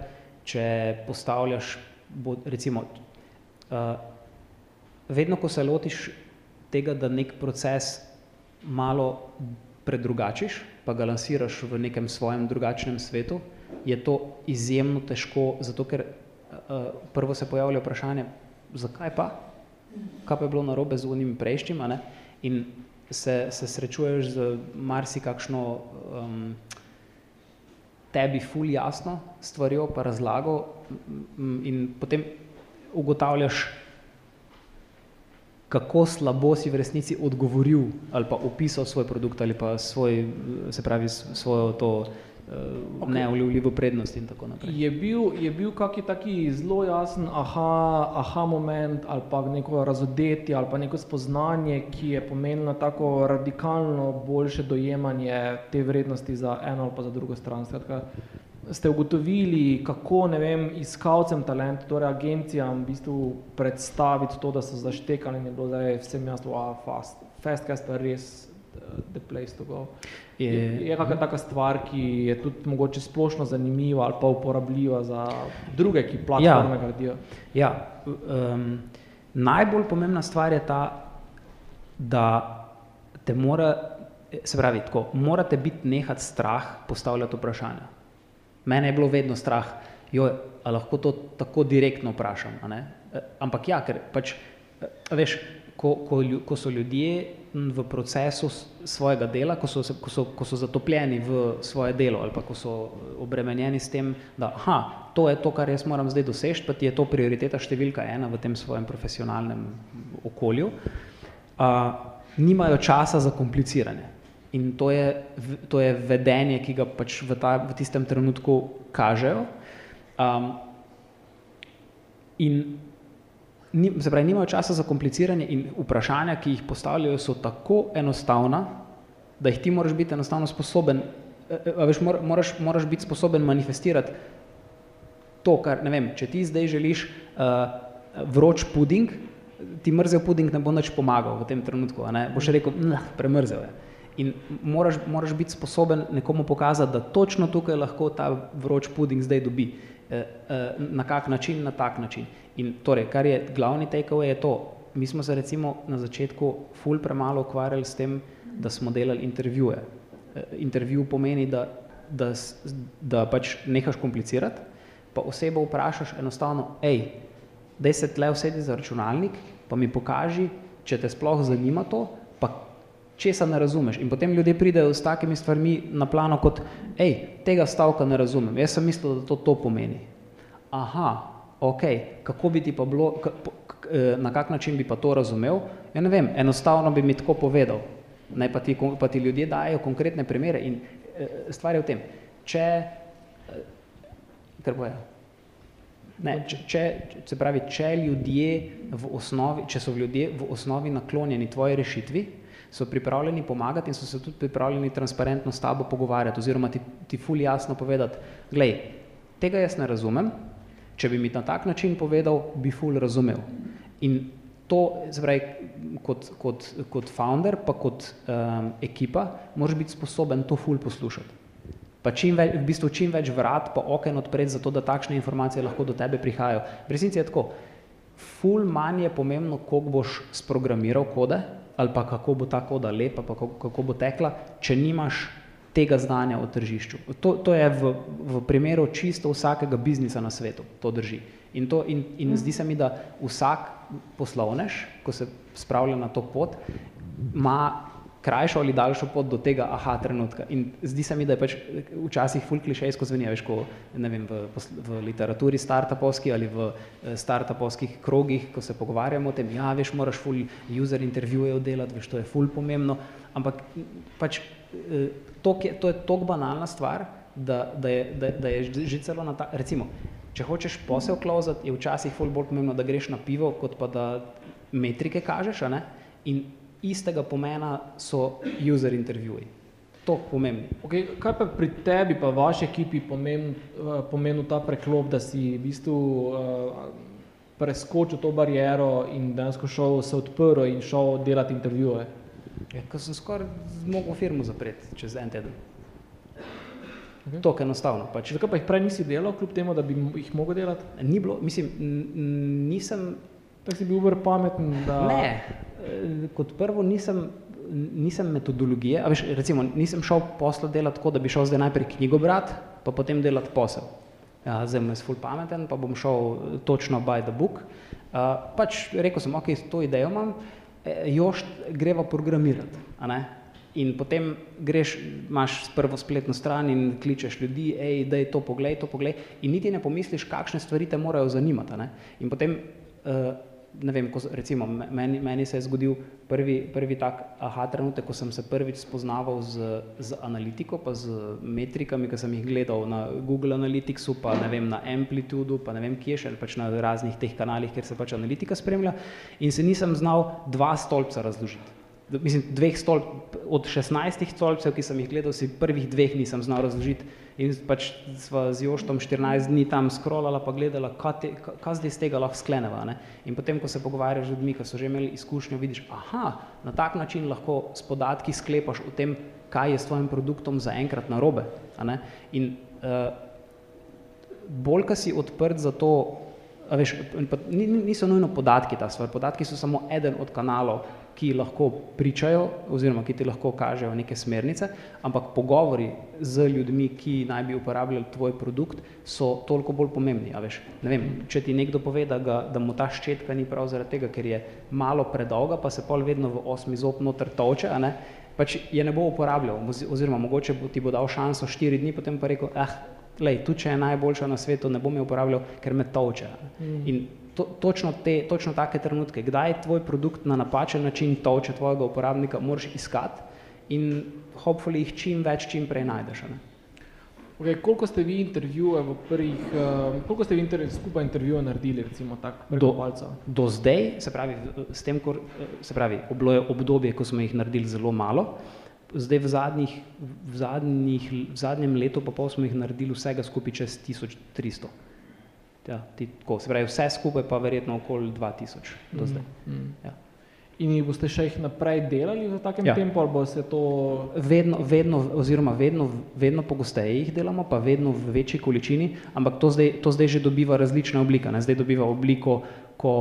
če postavljaš, bo, recimo, uh, vedno, ko se lotiš tega, da nek proces malo predrugačiš, pa ga lansiraš v nekem svojem drugačnem svetu, je to izjemno težko, zato ker uh, prvo se pojavlja vprašanje, zakaj pa? Kaj pa je bilo narobe z unim prejšnjim? In se, se srečuješ z marsikakšno um, tebi ful jasno stvarjo, pa razlago in potem ugotavljaš, kako slabo si v resnici odgovoril ali pa opisal svoj produkt ali pa svoj, se pravi, svojo to okay. neuljivljivo prednost in tako naprej. Je bil, je bil kaki taki zelo jasen aha, aha moment ali pa neko razodetje ali pa neko spoznanje, ki je pomenilo tako radikalno boljše dojemanje te vrednosti za eno ali pa za drugo stran. Skratka, ste ugotovili, kako ne vem, iskalcem talenta, torej agencijam v bistvu predstaviti to, da so zaštekali in je bilo zdaj vsem jasno, wow, fast, fast, kaj sta res the place to go. Je, je kakšna taka stvar, ki je tudi mogoče splošno zanimiva ali pa uporabljiva za druge, ki platforme ja. gradijo? Ja, um, najbolj pomembna stvar je ta, da te mora, se pravi, tako, morate biti nehati strah postavljati vprašanja. Mene je bilo vedno strah, jo, a lahko to tako direktno vprašam, ne? E, ampak ja, ker pač, e, veš, ko, ko, ko so ljudje v procesu svojega dela, ko so, ko, so, ko so zatopljeni v svoje delo ali pa ko so obremenjeni s tem, da aha, to je to, kar jaz moram zdaj doseči, pa ti je to prioriteta številka ena v tem svojem profesionalnem okolju, a, nimajo časa za kompliciranje. In to je, to je vedenje, ki ga pač v, ta, v tistem trenutku kažejo. Um, in ni, se pravi, nimajo časa za kompliciranje in vprašanja, ki jih postavljajo, so tako enostavna, da jih ti moraš biti enostavno sposoben, e, e, veš, moraš, moraš biti sposoben manifestirati to, kar, ne vem, če ti zdaj želiš uh, vroč puding, ti mrzel puding ne bo nič pomagal v tem trenutku, ne, boš rekel, premrzel je. In moraš, moraš biti sposoben nekomu pokazati, da točno tukaj lahko ta vroč puding zdaj dobi. Na kak način? Na tak način. In torej, kar je glavni takeaway je to, mi smo se recimo na začetku ful premalo ukvarjali s tem, da smo delali intervjuje. E, intervju pomeni, da, da, da pač nehaš komplicirati, pa osebo vprašaš enostavno, ej, daj se tle vsedi za računalnik, pa mi pokaži, če te sploh zanima to, česa ne razumeš. In potem ljudje pridejo s takimi stvarmi na plano kot, ej, tega stavka ne razumem, jaz sem mislil, da to to pomeni. Aha, ok, kako bi ti pa bilo, eh, na kak način bi pa to razumel, ja ne vem, enostavno bi mi tako povedal, naj pa ti, pa ti ljudje dajo konkretne primere in eh, stvar je v tem, če, eh, kar boja, ne, če, če, se pravi, če ljudje v osnovi, če so ljudje v osnovi naklonjeni tvoji rešitvi, so pripravljeni pomagati in so se tudi pripravljeni transparentno s tabo pogovarjati oziroma ti, ti ful jasno povedati, glej, tega jaz ne razumem, Če bi mi na tak način povedal, bi ful razumel. In to, zvraj, kot, kot, kot founder, pa kot um, ekipa, moraš biti sposoben to ful poslušati. Pa čim več, v bistvu čim več vrat pa oken odpreti, zato da takšne informacije lahko do tebe prihajajo. V resnici je tako, ful manj je pomembno, koliko boš sprogramiral kode, ali pa kako bo ta koda lepa, pa kako, kako bo tekla, če nimaš tega znanja o tržišču. To, to je v, v primeru čisto vsakega biznisa na svetu, to drži. In, to, in, in zdi se mi, da vsak poslovnež, ko se spravlja na to pot, ima krajšo ali daljšo pot do tega aha trenutka. In zdi se mi, da je pač včasih ful klišejsko zveni, veš, ko ne vem, v, v literaturi startupovski ali v eh, startupovskih krogih, ko se pogovarjamo o tem, ja, veš, moraš ful user intervjuje oddelati, veš, to je ful pomembno, ampak pač eh, tok je, to je tok banalna stvar, da, da, je, da, da je že celo na ta, recimo, če hočeš posel klauzati, je včasih ful bolj pomembno, da greš na pivo, kot pa da metrike kažeš, a ne? In istega pomena so user intervjuji. to pomembni. Okay, kaj pa pri tebi, pa vaši ekipi, pomenil pomen ta preklop, da si v bistvu uh, preskočil to bariero in dejansko šel se odprl in šel delati intervjuje? Ja, ko sem skoraj mogel firmo zapreti čez en teden. Okay. To je enostavno. Pač. Zakaj pa jih prej nisi delal, kljub temu, da bi jih mogel delati? Ni bilo, mislim, nisem. Tako si bil uvr pameten, da. Ne, eh, kot prvo nisem, nisem metodologije, a veš, recimo, nisem šel posla delati tako, da bi šel zdaj najprej knjigo brati, pa potem delati posel. Ja, zdaj sem full pameten, pa bom šel eh, točno by the book. Uh, pač rekel sem, ok, to idejo imam, još greva programirati? In potem greš, imaš prvo spletno stran in kličeš ljudi, hej, da je to poglej, to poglej, in niti ne pomisliš, kakšne stvari te morajo zanimati. In potem, uh, ne vem, ko, recimo, meni, meni se je zgodil prvi, prvi tak aha trenutek, ko sem se prvič spoznaval z, z analitiko, pa z metrikami, ki sem jih gledal na Google Analyticsu, pa ne vem, na Amplitudu, pa ne vem, kje še, ali pač na raznih teh kanalih, kjer se pač analitika spremlja, in se nisem znal dva stolpca razložiti mislim, dveh stolp, od 16 stolpcev, ki sem jih gledal, si prvih dveh nisem znal razložiti. In pač sva z Joštom 14 dni tam scrollala, pa gledala, kaj, zdaj iz tega lahko skleneva. Ne? In potem, ko se pogovarjaš z ljudmi, ki so že imeli izkušnjo, vidiš, aha, na tak način lahko s podatki sklepaš o tem, kaj je s tvojim produktom zaenkrat narobe. In uh, bolj, ka si odprt za to, veš, pa, niso nujno podatki ta stvar, podatki so samo eden od kanalov, ki lahko pričajo oziroma ki ti lahko kažejo neke smernice, ampak pogovori z ljudmi, ki naj bi uporabljali tvoj produkt, so toliko bolj pomembni. Veš, ne vem, če ti nekdo pove, da, ga, da mu ta ščetka ni prav zaradi tega, ker je malo predolga, pa se pol vedno v osmi zob noter toče, ne, pač je ne bo uporabljal oziroma mogoče ti bo dal šanso štiri dni, potem pa rekel, eh, lej, tu če je najboljša na svetu, ne bom jo uporabljal, ker me toče. Mm. In to, točno, te, točno take trenutke, kdaj tvoj produkt na napačen način toče tvojega uporabnika, moraš iskati in hopefully jih čim več, čim prej najdeš. Ne? Okay, koliko ste vi intervjuje v prvih, uh, koliko ste vi intervju, skupaj intervjuje naredili, recimo tak, do, do zdaj, se pravi, s tem, ko, se pravi, oblo je obdobje, ko smo jih naredili zelo malo, zdaj v zadnjih, v zadnjih, v zadnjem letu pa pol smo jih naredili vsega skupaj čez 1300. Ja, ti, tako, se pravi, vse skupaj pa verjetno okoli 2000 do mhm, zdaj. Mm, mm. Ja. In jih boste še jih naprej delali v takem ja. tempu, ali bo se to... Vedno, vedno, oziroma vedno, vedno pogosteje jih delamo, pa vedno v večji količini, ampak to zdaj, to zdaj že dobiva različne oblike. Ne? Zdaj dobiva obliko, ko,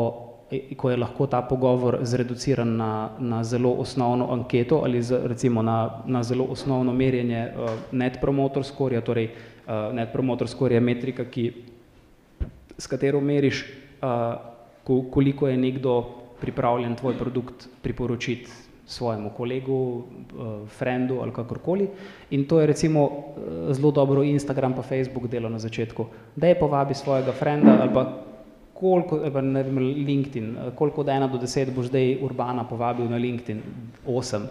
ko je lahko ta pogovor zreduciran na, na zelo osnovno anketo ali z, recimo na, na zelo osnovno merjenje uh, net promotor score, torej uh, net promotor score je metrika, ki s katero meriš, koliko je nekdo pripravljen tvoj produkt priporočiti svojemu kolegu, frendu ali kakorkoli. In to je recimo zelo dobro Instagram pa Facebook delo na začetku. Da je povabi svojega frenda ali pa koliko, ali pa ne vem, LinkedIn, koliko od ena do deset boš zdaj Urbana povabil na LinkedIn, osem.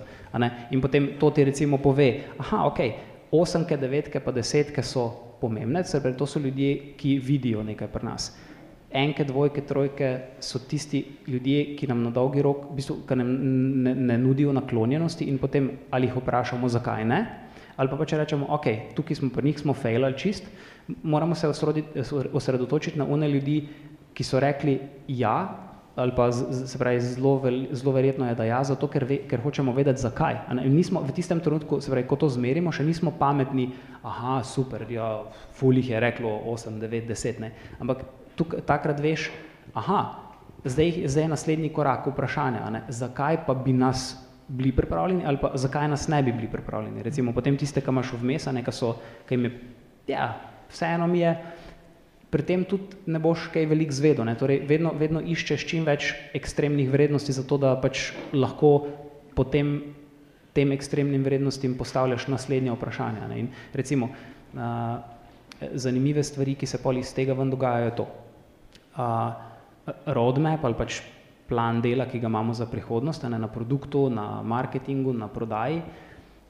In potem to ti recimo pove, aha, ok, osemke, devetke pa desetke so pomembne, ker to so ljudje, ki vidijo nekaj pri nas. Enke, dvojke, trojke so tisti ljudje, ki nam na dolgi rok, v bistvu, ki nam ne, ne nudijo naklonjenosti in potem ali jih vprašamo, zakaj ne, ali pa, pa če rečemo, ok, tukaj smo pri njih, smo failali čist, moramo se osredotočiti na one ljudi, ki so rekli ja, ali pa z, se pravi, zelo, vel, zelo verjetno je, da ja, zato ker, ve, ker hočemo vedeti, zakaj. Nismo, v tistem trenutku, se pravi, ko to zmerimo, še nismo pametni, aha, super, ja, fulih je reklo 8, 9, 10, ne. Ampak tuk, takrat veš, aha, zdaj, zdaj je naslednji korak vprašanja, ne, zakaj pa bi nas bili pripravljeni ali pa zakaj nas ne bi bili pripravljeni. Recimo potem tiste, ki imaš vmes, nekaj so, ki jim je, ja, vseeno mi je, pri tem tudi ne boš kaj veliko zvedel. Ne? Torej, vedno, vedno iščeš čim več ekstremnih vrednosti, zato da pač lahko potem tem ekstremnim vrednostim postavljaš naslednje vprašanja. Ne? In recimo, uh, zanimive stvari, ki se pol iz tega ven dogajajo, je to. Uh, roadmap ali pač plan dela, ki ga imamo za prihodnost, ne, na produktu, na marketingu, na prodaji,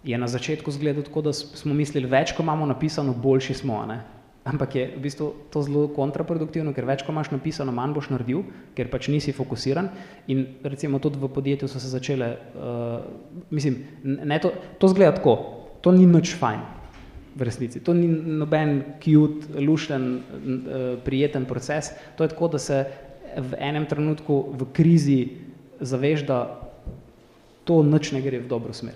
je na začetku zgledal tako, da smo mislili, več, ko imamo napisano, boljši smo. Ne? Ampak je v bistvu to zelo kontraproduktivno, ker več, ko imaš napisano, manj boš naredil, ker pač nisi fokusiran. In recimo tudi v podjetju so se začele, uh, mislim, ne to, to zgleda tako. to ni nič fajn v resnici. To ni noben cute, lušten, prijeten proces. To je tako, da se v enem trenutku v krizi zaveš, da to nič ne gre v dobro smer.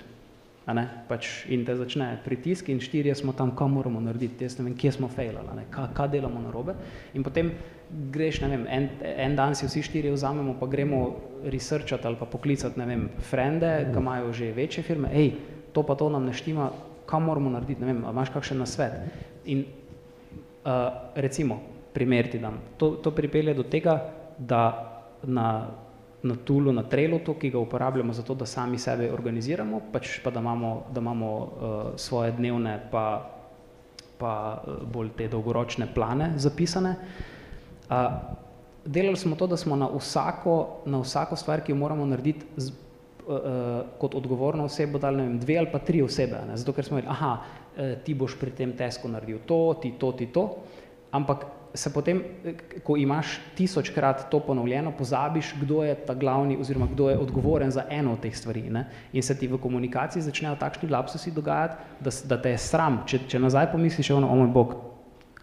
Ne? Pač in te začne pritisk in štirje smo tam, kaj moramo narediti, jaz ne vem, kje smo failali, kaj, kaj delamo narobe. In potem greš, ne vem, en, en dan si vsi štirje vzamemo, pa gremo researchati ali pa poklicati, ne vem, frende, ki imajo že večje firme, hej, to pa to nam ne štima, kaj moramo narediti, ne vem, imaš kakšen nasvet. In uh, recimo, primer ti dam, to, to pripelje do tega, da na na Tulu, na Trailotu, ki ga uporabljamo zato, da sami sebe organiziramo, pač pa da imamo, da imamo uh, svoje dnevne pa, pa uh, bolj te dolgoročne plane zapisane. Uh, delali smo to, da smo na vsako, na vsako stvar, ki jo moramo narediti z, uh, uh, kot odgovorno osebo, dali ne vem, dve ali pa tri osebe, ne? zato ker smo rekli, aha, ti boš pri tem tesku naredil to, ti to, ti to, ampak se potem, ko imaš tisočkrat to ponovljeno, pozabiš, kdo je ta glavni oziroma kdo je odgovoren za eno od teh stvari. Ne? In se ti v komunikaciji začnejo takšni lapsusi dogajati, da, da te je sram, če, če nazaj pomisliš, ono, o moj bog,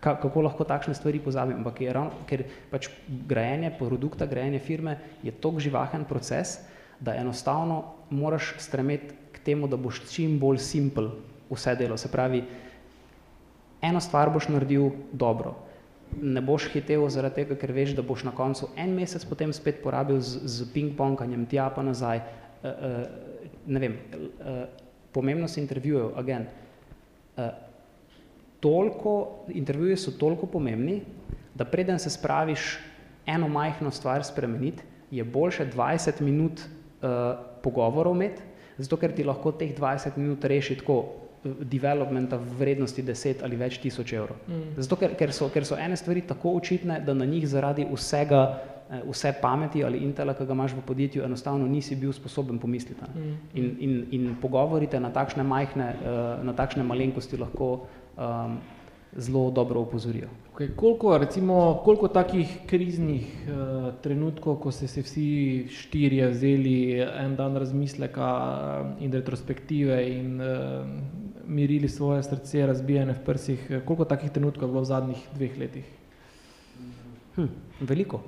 ka, kako lahko takšne stvari pozabim, ampak je ravno, ker pač grajenje produkta, grajenje firme je tok živahen proces, da enostavno moraš stremeti k temu, da boš čim bolj simpel vse delo. Se pravi, eno stvar boš naredil dobro, ne boš hitev zaradi tega, ker veš, da boš na koncu en mesec potem spet porabil z, z ping-ponganjem tja pa nazaj. Uh, uh, ne vem, uh, pomembnost intervjujev, agent. Uh, toliko, intervjuje so toliko pomembni, da preden se spraviš eno majhno stvar spremeniti, je boljše 20 minut uh, pogovorov imeti, zato ker ti lahko teh 20 minut reši tako, developmenta v vrednosti 10 ali več tisoč evrov. Mm. Zato, ker, ker, so, ker so ene stvari tako očitne, da na njih zaradi vsega, eh, vse pameti ali intela, ki ga imaš v podjetju, enostavno nisi bil sposoben pomisliti. Mm. In, in, in pogovorite na takšne majhne, eh, na takšne malenkosti lahko um, zelo dobro opozorijo. Okay, koliko, recimo, koliko takih kriznih uh, trenutkov, ko ste se vsi štirje vzeli en dan razmisleka in retrospektive in uh, mirili svoje srce, razbijene v prsih, koliko takih trenutkov je bilo v zadnjih dveh letih? Hm, veliko.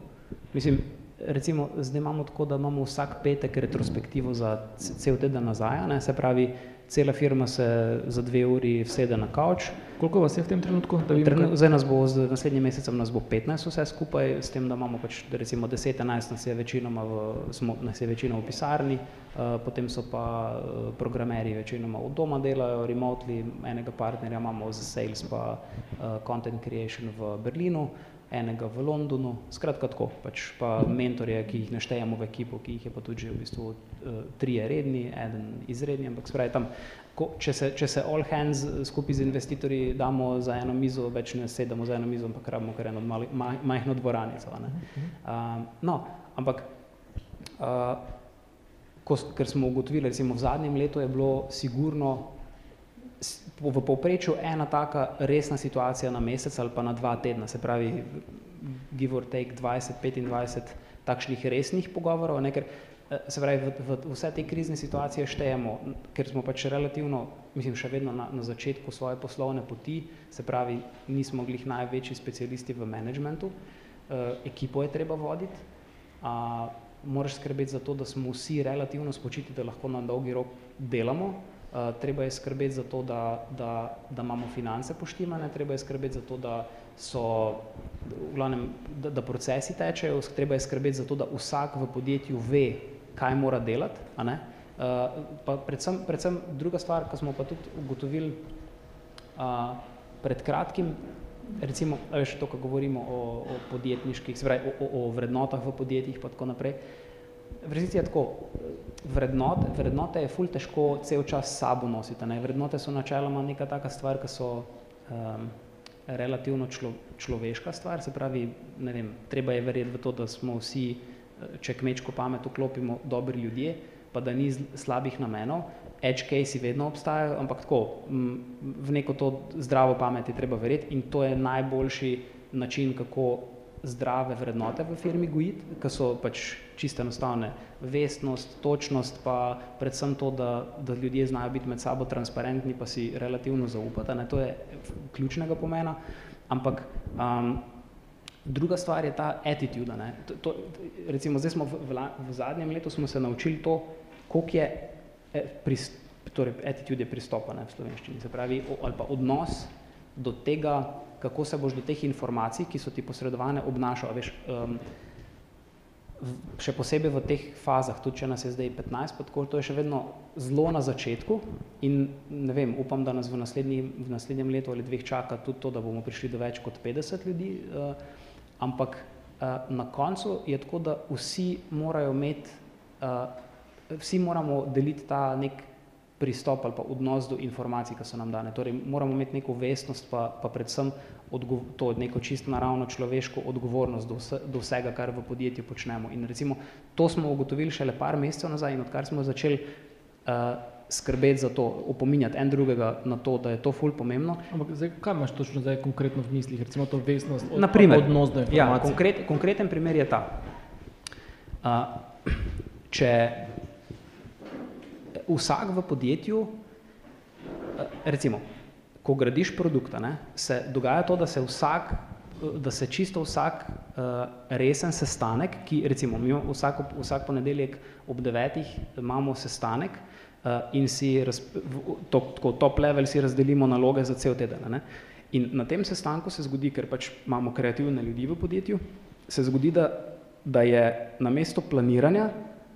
Mislim, recimo, zdaj imamo tako, da imamo vsak petek retrospektivo za cel teden nazaj, ne? se pravi, cela firma se za dve uri vsede na kavč. Koliko vas je v tem trenutku? Da Trenut, zdaj nas bo, z naslednjim mesecem nas bo 15 vse skupaj, s tem, da imamo pač recimo 10-11 nas je večinoma v, smo, nas je večinoma v pisarni, uh, potem so pa uh, programeri večinoma od doma delajo, remotely, enega partnerja imamo za sales pa uh, content creation v Berlinu, enega v Londonu, skratka tako, pač pa mentorje, ki jih naštejemo v ekipo, ki jih je pa tudi že v bistvu uh, trije redni, eden izredni, ampak spravi tam, ko, če, se, če se all hands skupaj z investitorji damo za eno mizo, več ne sedemo za eno mizo, ampak rabimo kar eno mali, maj, majhno dvoranico. Ne? Uh, no, ampak uh, ko, ker smo ugotovili, recimo v zadnjem letu je bilo sigurno v povprečju ena taka resna situacija na mesec ali pa na dva tedna, se pravi give or take 20-25 takšnih resnih pogovorov, ne, ker eh, se pravi v, v, vse te krizne situacije štejemo, ker smo pač relativno, mislim še vedno na, na začetku svoje poslovne poti, se pravi nismo glih največji specialisti v managementu, uh, ekipo je treba voditi, uh, moraš skrbeti za to, da smo vsi relativno spočiti, da lahko na dolgi rok delamo, treba je skrbeti za to, da, da, da imamo finance poštimane, treba je skrbeti za to, da so, v glavnem, da, da procesi tečejo, treba je skrbeti za to, da vsak v podjetju ve, kaj mora delati, a ne? Uh, pa predvsem, predvsem druga stvar, ko smo pa tudi ugotovili uh, pred kratkim, recimo, veš, to, ko govorimo o, o podjetniških, pravi, o, o, o vrednotah v podjetjih pa tako naprej, v resnici je tako, vrednote, vrednote je ful težko cel čas sabo nositi. Ne? Vrednote so načeloma neka taka stvar, ki so um, relativno člo, človeška stvar, se pravi, ne vem, treba je verjeti v to, da smo vsi, če kmečko pamet vklopimo, dobri ljudje, pa da ni slabih namenov. Edge case vedno obstajajo, ampak tako, v neko to zdravo pamet je treba verjeti in to je najboljši način, kako zdrave vrednote v firmi gojiti, ki so pač čiste enostavne. Vestnost, točnost, pa predvsem to, da, da ljudje znajo biti med sabo transparentni, pa si relativno zaupati. Ne? To je ključnega pomena. Ampak um, druga stvar je ta attitude. Ne? To, to, recimo, zdaj smo v, v, v zadnjem letu smo se naučili to, koliko je eh, prist, torej attitude je pristopa ne, v slovenščini, se pravi, ali pa odnos do tega, kako se boš do teh informacij, ki so ti posredovane, obnašal. Veš, um, še posebej v teh fazah, tudi če nas je zdaj 15, pa tako, to je še vedno zelo na začetku in ne vem, upam, da nas v, naslednji, v naslednjem letu ali dveh čaka tudi to, da bomo prišli do več kot 50 ljudi, uh, ampak uh, na koncu je tako, da vsi morajo imeti, uh, vsi moramo deliti ta nek pristop ali pa odnos do informacij, ki so nam dane. Torej, moramo imeti neko vestnost, pa, pa predvsem to neko čisto naravno človeško odgovornost do, vse, do vsega, kar v podjetju počnemo. In recimo, to smo ugotovili šele par mesecev nazaj in odkar smo začeli uh, skrbeti za to, opominjati en drugega na to, da je to ful pomembno. Ampak zdaj, kaj imaš točno zdaj konkretno v mislih, recimo to vestnost, od, Naprimer, odnos do ja, informacij? Ja, konkret, konkreten primer je ta. Uh, če vsak v podjetju, eh, recimo, ko gradiš produkta, ne, se dogaja to, da se vsak, da se čisto vsak uh, resen sestanek, ki recimo mi vsak, vsak ponedeljek ob devetih imamo sestanek uh, in si raz, to, tako top level si razdelimo naloge za cel teden. Ne. In na tem sestanku se zgodi, ker pač imamo kreativne ljudi v podjetju, se zgodi, da, da je na mesto planiranja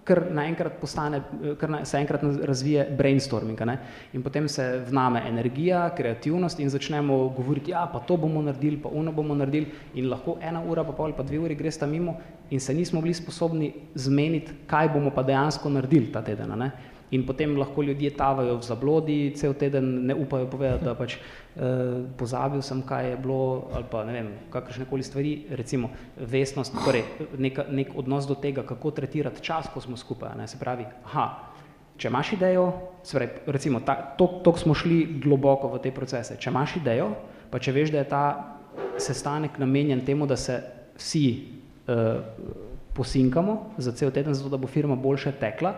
kar naenkrat postane, kar se enkrat razvije brainstorming. Ne? In potem se vname energija, kreativnost in začnemo govoriti, ja, pa to bomo naredili, pa ono bomo naredili in lahko ena ura, pa pol, pa dve uri gresta mimo in se nismo bili sposobni zmeniti, kaj bomo pa dejansko naredili ta teden. Ne? In potem lahko ljudje tavajo v zablodi, cel teden ne upajo povedati, da pač eh, pozabil sem, kaj je bilo, ali pa ne vem, kakršne koli stvari, recimo vestnost, torej neka, nek odnos do tega, kako tretirati čas, ko smo skupaj. Ne? Se pravi, aha, če imaš idejo, se pravi, recimo, toliko smo šli globoko v te procese, če imaš idejo, pa če veš, da je ta sestanek namenjen temu, da se vsi eh, posinkamo za cel teden, zato da bo firma boljše tekla,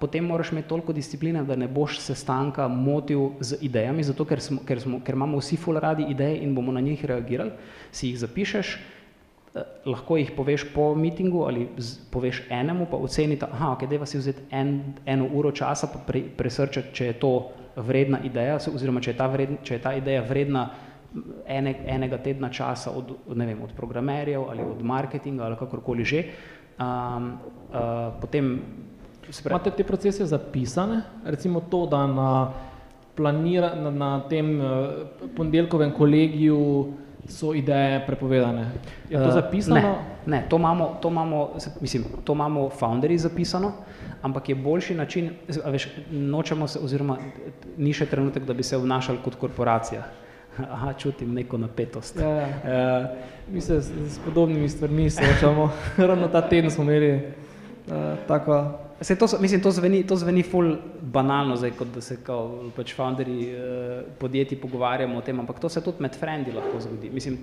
potem moraš imeti toliko discipline, da ne boš sestanka motil z idejami, zato ker, smo, ker, smo, ker imamo vsi ful radi ideje in bomo na njih reagirali, si jih zapišeš, eh, lahko jih poveš po mitingu ali z, poveš enemu, pa ocenita, aha, ok, deva si vzeti en, eno uro časa, pa pre, presrčati, če je to vredna ideja, oziroma če je ta, vredna, če je ta ideja vredna ene, enega tedna časa od, ne vem, od programerjev ali od marketinga ali kakorkoli že. Um, uh, potem Imate te procese zapisane, recimo to, da na, planira, na, na tem uh, ponedeljkovem kolegiju so ideje prepovedane. Je to eh, zapisano? Ne, ne to, imamo, to, imamo, mislim, to imamo founderji zapisano, ampak je boljši način, veš, nočemo se, oziroma ni še trenutek, da bi se vnašali kot korporacija. Aha, čutim neko napetost. Ja, ja. Uh, mi se s, s podobnimi stvarmi soočamo. Ravno ta teden smo imeli uh, tako Se to, mislim, to zveni, to zveni ful banalno, zdaj, kot da se kao, pač founderi eh, podjetij pogovarjamo o tem, ampak to se tudi med frendi lahko zgodi. Mislim,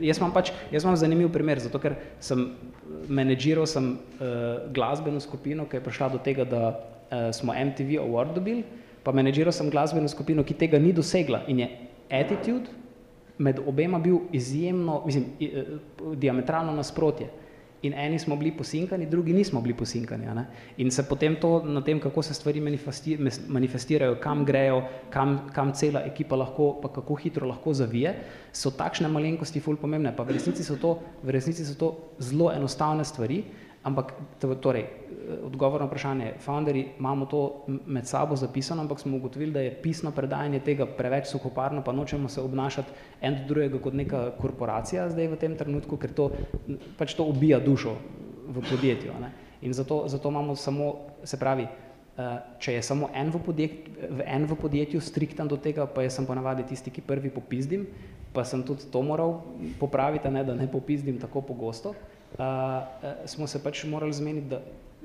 jaz imam pač, jaz imam zanimiv primer, zato ker sem menedžiral sem eh, glasbeno skupino, ki je prišla do tega, da eh, smo MTV Award dobili, pa menedžiral sem glasbeno skupino, ki tega ni dosegla in je attitude med obema bil izjemno, mislim, eh, diametralno nasprotje in eni smo bili posinkani, drugi nismo bili posinkani. Ne? In se potem to na tem, kako se stvari manifestirajo, kam grejo, kam, kam cela ekipa lahko, pa kako hitro lahko zavije, so takšne malenkosti ful pomembne. Pa v resnici so to, v resnici so to zelo enostavne stvari, ampak torej, odgovor na vprašanje, founderi imamo to med sabo zapisano, ampak smo ugotovili, da je pisno predajanje tega preveč suhoparno, pa nočemo se obnašati en do drugega kot neka korporacija zdaj v tem trenutku, ker to pač to ubija dušo v podjetju. Ne? In zato, zato imamo samo, se pravi, eh, če je samo en v, podjet, v en v podjetju striktan do tega, pa jaz sem ponavadi tisti, ki prvi popizdim, pa sem tudi to moral popraviti, ne, da ne popizdim tako pogosto, uh, smo se pač morali zmeniti, da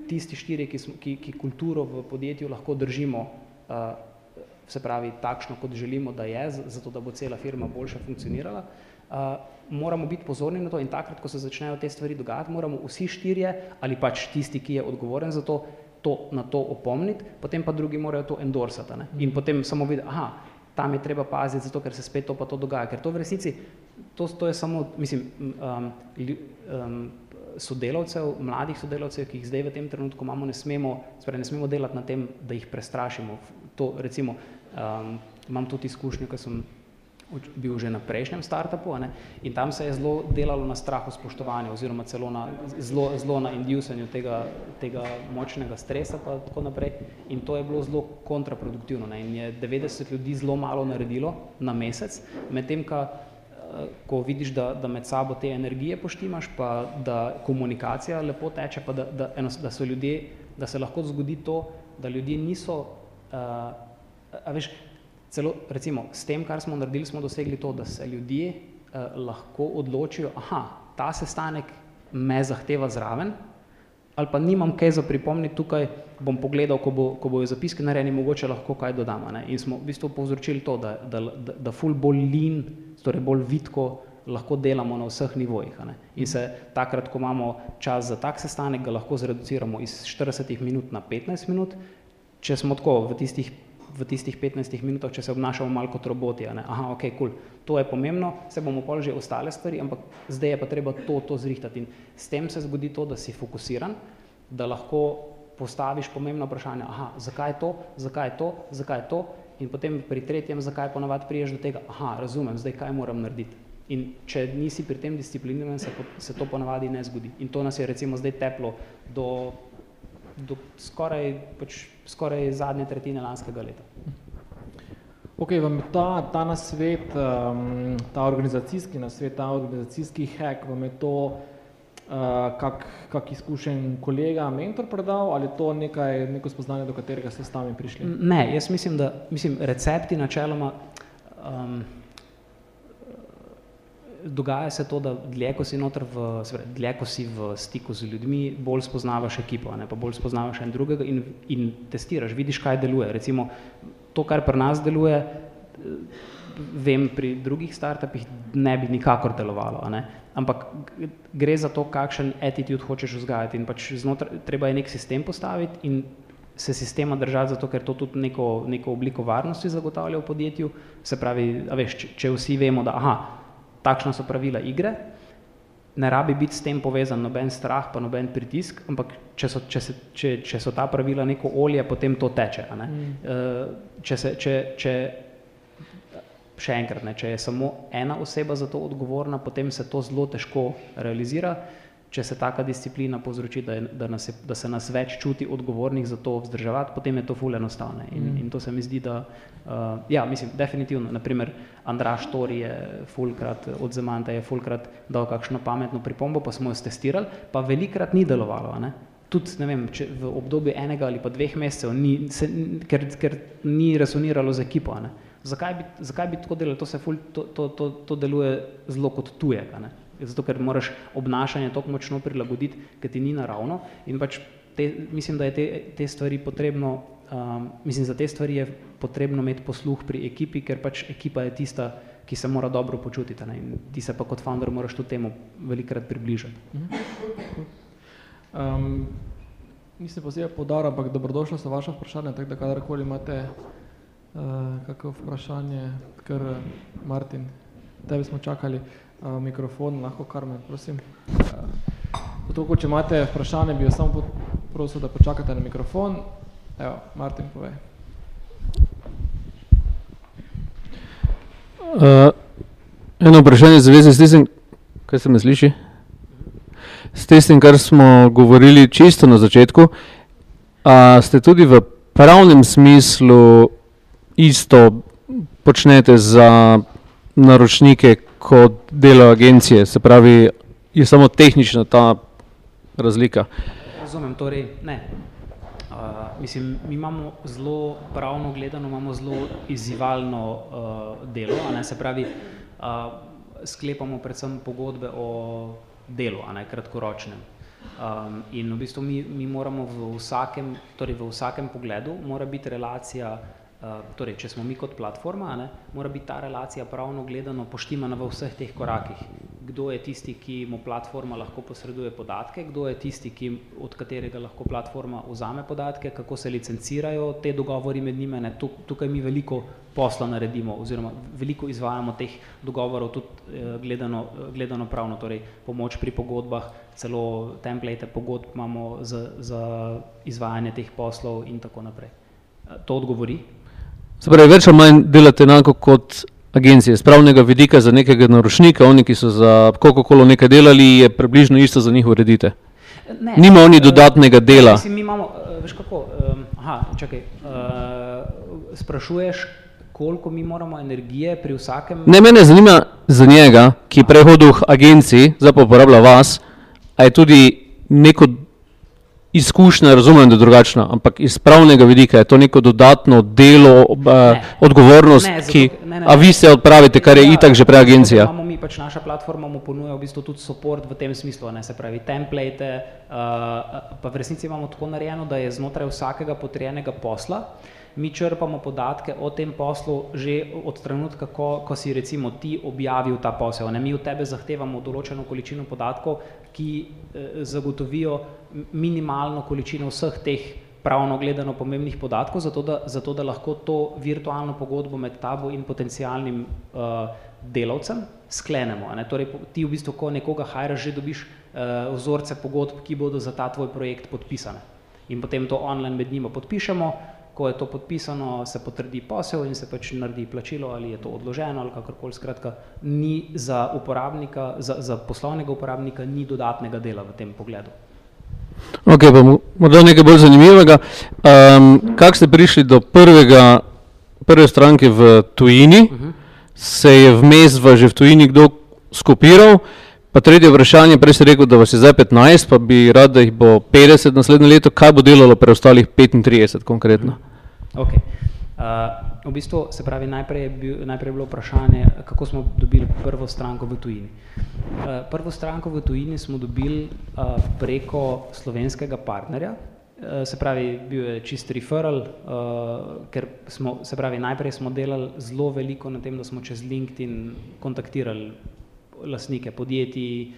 tisti štiri, ki, smo, ki, ki kulturo v podjetju lahko držimo, uh, se pravi takšno, kot želimo, da je, zato da bo cela firma boljše funkcionirala, uh, moramo biti pozorni na to in takrat, ko se začnejo te stvari dogajati, moramo vsi štirje ali pač tisti, ki je odgovoren za to, to na to opomniti, potem pa drugi morajo to endorsati. Ne? In potem samo videti, aha, tam je treba paziti, zato ker se spet to pa to dogaja, ker to v resnici, to, to je samo, mislim, um, um, sodelavcev, mladih sodelavcev, ki jih zdaj v tem trenutku imamo, ne smemo, sprej, ne smemo delati na tem, da jih prestrašimo. To, recimo, um, imam tudi izkušnjo, ker sem bil že na prejšnjem startupu ne, in tam se je zelo delalo na strahu spoštovanja oziroma celo na, zelo, zelo na indusanju tega, tega močnega stresa pa tako naprej in to je bilo zelo kontraproduktivno ne, in je 90 ljudi zelo malo naredilo na mesec, medtem ka ko vidiš, da, da med sabo te energije poštimaš, pa da komunikacija lepo teče, pa da, da, da so ljudje, da se lahko zgodi to, da ljudje niso, uh, a veš, celo recimo s tem, kar smo naredili, smo dosegli to, da se ljudje uh, lahko odločijo, aha, ta sestanek me zahteva zraven, ali pa nimam kaj za pripomniti tukaj, bom pogledal, ko, bo, ko bojo zapiski narejeni, mogoče lahko kaj dodamo. Ne? In smo v bistvu povzročili to, da, da, da, da ful bolj lean, torej bolj vitko lahko delamo na vseh nivojih. Ne? In se takrat, ko imamo čas za tak sestanek, ga lahko zreduciramo iz 40 minut na 15 minut, če smo tako v tistih v tistih 15 minutah, če se obnašamo malo kot roboti. Aha, ok, kul, cool. to je pomembno, se bomo pol že ostale stvari, ampak zdaj je pa treba to, to zrihtati. In s tem se zgodi to, da si fokusiran, da lahko postaviš pomembno vprašanje, aha, zakaj je to, zakaj je to, zakaj je to, in potem pri tretjem, zakaj ponavadi priješ do tega, aha, razumem, zdaj kaj moram narediti. In če nisi pri tem discipliniran, se, se to ponavadi ne zgodi. In to nas je recimo zdaj teplo do do skoraj, pač, skoraj zadnje tretjine lanskega leta. Ok, vam ta, ta nasvet, um, ta organizacijski nasvet, ta organizacijski hack, vam je to kak, kak izkušen kolega, mentor predal ali to nekaj, neko spoznanje, do katerega ste sami prišli? Ne, jaz mislim, da mislim, recepti načeloma um, dogaja se to, da dlje, ko si v, dlje, ko si v stiku z ljudmi, bolj spoznavaš ekipo, ne, pa bolj spoznavaš en drugega in, in testiraš, vidiš, kaj deluje. Recimo, to, kar pri nas deluje, vem, pri drugih startupih ne bi nikakor delovalo, ne. Ampak gre za to, kakšen attitude hočeš vzgajati in pač znotraj, treba je nek sistem postaviti in se sistema držati, zato ker to tudi neko, neko obliko varnosti zagotavlja v podjetju, se pravi, veš, če, če vsi vemo, da aha, takšna so pravila igre, ne rabi biti s tem povezan noben strah, pa noben pritisk, ampak če so, če se, če, če so ta pravila neko olje, potem to teče. Ne? Mm. Uh, če se, če, če, še enkrat, ne, če je samo ena oseba za to odgovorna, potem se to zelo težko realizira. Če se taka disciplina povzroči, da, je, da, nas je, da se nas več čuti odgovornih za to vzdrževati, potem je to ful enostavno. In, mm. in to se mi zdi, da, uh, ja, mislim, definitivno, naprimer, Andraš Tori je fulkrat, od Zemanta je fulkrat dal kakšno pametno pripombo, pa smo jo testirali, pa velikrat ni delovalo. Ne? Tudi, ne vem, v obdobju enega ali pa dveh mesecev, ni, se, ker, ker ni resoniralo z ekipo. Ne? Zakaj bi, zakaj bi tako delali? To, ful, to, to, to, to deluje zelo kot tujega zato ker moraš obnašanje tako močno prilagoditi, ker ti ni naravno in pač te, mislim, da je te, te stvari potrebno, um, mislim, za te stvari je potrebno imeti posluh pri ekipi, ker pač ekipa je tista, ki se mora dobro počutiti ne? in ti se pa kot founder moraš tudi temu velikrat približati. Um, nisem posebej podaril, ampak dobrodošlo so vaše vprašanje, tako da kadarkoli imate uh, kakvo vprašanje, ker Martin, tebe smo čakali mikrofon, lahko Karmen, prosim. Zato, če imate vprašanje, bi jo samo prosil, da počakate na mikrofon. Evo, Martin, povej. Uh, eno vprašanje zaveze s tistim, kaj se me sliši? S tistim, kar smo govorili čisto na začetku, a ste tudi v pravnem smislu isto počnete za naročnike, kot delo agencije, se pravi, je samo tehnična ta razlika. Razumem, torej ne. Uh, mislim, mi imamo zelo pravno gledano, imamo zelo izzivalno uh, delo, a ne se pravi, uh, sklepamo predvsem pogodbe o delu, a ne kratkoročnem. Um, in v bistvu mi, mi moramo v vsakem, torej v vsakem pogledu mora biti relacija torej, če smo mi kot platforma, ne, mora biti ta relacija pravno gledano poštimana v vseh teh korakih. Kdo je tisti, ki mu platforma lahko posreduje podatke, kdo je tisti, ki, od katerega lahko platforma vzame podatke, kako se licencirajo te dogovori med njime. Ne. Tukaj mi veliko posla naredimo oziroma veliko izvajamo teh dogovorov tudi eh, gledano, gledano pravno, torej pomoč pri pogodbah, celo template pogodb imamo za, za izvajanje teh poslov in tako naprej. To odgovori? Se pravi, več ali manj delate enako kot agencije, spravnega vidika za nekega naročnika, oni, ki so za Coca-Cola nekaj delali, je približno isto za njih uredite. Ne, Nima oni dodatnega dela. Mislim, mi imamo, eh, veš kako, aha, čakaj, sprašuješ, koliko mi moramo energije pri vsakem... Ne, mene zanima za njega, ki je prehodil v agenciji, zdaj pa uporablja vas, a je tudi neko izkušnja, razumem, da je drugačna, ampak iz pravnega vidika je to neko dodatno delo, uh, odgovornost, ne, zato, ki, ne, ne, a vi se odpravite, kar je ja, itak že prej agencija. Imamo mi pač naša platforma mu ponuja v bistvu tudi support v tem smislu, ne, se pravi template, uh, pa v resnici imamo tako narejeno, da je znotraj vsakega potrjenega posla, mi črpamo podatke o tem poslu že od trenutka, ko, ko si recimo ti objavil ta posel. Ne? Mi od tebe zahtevamo določeno količino podatkov, ki eh, zagotovijo minimalno količino vseh teh pravno gledano pomembnih podatkov, zato da, zato da lahko to virtualno pogodbo med tabo in potencijalnim uh, delavcem sklenemo. Ne? Torej, ti v bistvu, ko nekoga hajraš, že dobiš uh, vzorce pogodb, ki bodo za ta tvoj projekt podpisane. In potem to online med njima podpišemo, ko je to podpisano, se potrdi posel in se pač naredi plačilo ali je to odloženo ali kakorkoli. Skratka, ni za uporabnika, za, za poslovnega uporabnika ni dodatnega dela v tem pogledu. Ok, pa morda nekaj bolj zanimivega. Um, kako ste prišli do prvega, prve stranke v tujini? Uh mhm. -huh. Se je vmes v že v tujini kdo skopiral? Pa tretje vprašanje, prej ste rekel, da vas je zdaj 15, pa bi rad, da jih bo 50 naslednje leto. Kaj bo delalo preostalih 35 konkretno? Okay. Uh, v bistvu se pravi, najprej je, bil, najprej je bilo vprašanje, kako smo dobili prvo stranko v tujini. Uh, prvo stranko v tujini smo dobili uh, preko slovenskega partnerja, uh, se pravi, bil je čist referral, uh, ker smo, se pravi, najprej smo delali zelo veliko na tem, da smo čez LinkedIn kontaktirali lastnike podjetij,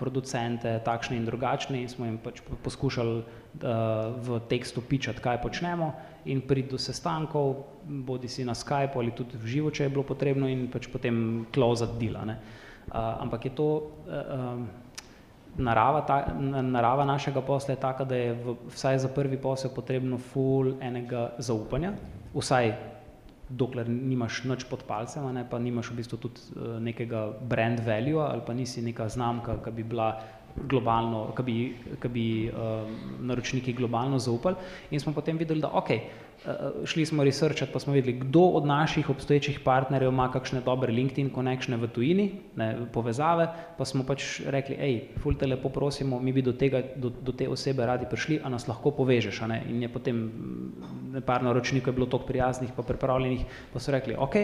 producente, takšne in drugačne in smo jim pač poskušali v tekstu pičati, kaj počnemo in priti do sestankov, bodi si na Skype ali tudi v živo, če je bilo potrebno in pač potem closati dela. Ne. Ampak je to, narava, ta, narava našega posla je taka, da je v, vsaj za prvi posel potrebno full enega zaupanja, vsaj dokler nimaš nič pod palcem, ne, pa nimaš v bistvu tudi uh, nekega brand value ali pa nisi neka znamka, ki bi bila globalno, ki bi, ki bi uh, naročniki globalno zaupali. In smo potem videli, da ok, uh, šli smo researchati, pa smo videli, kdo od naših obstoječih partnerjev ima kakšne dobre LinkedIn connectione v tujini, ne, povezave, pa smo pač rekli, hej, ful te lepo prosimo, mi bi do, tega, do, do te osebe radi prišli, a nas lahko povežeš. In je potem par naročnikov bilo toliko prijaznih pa pripravljenih, pa so rekli, ok,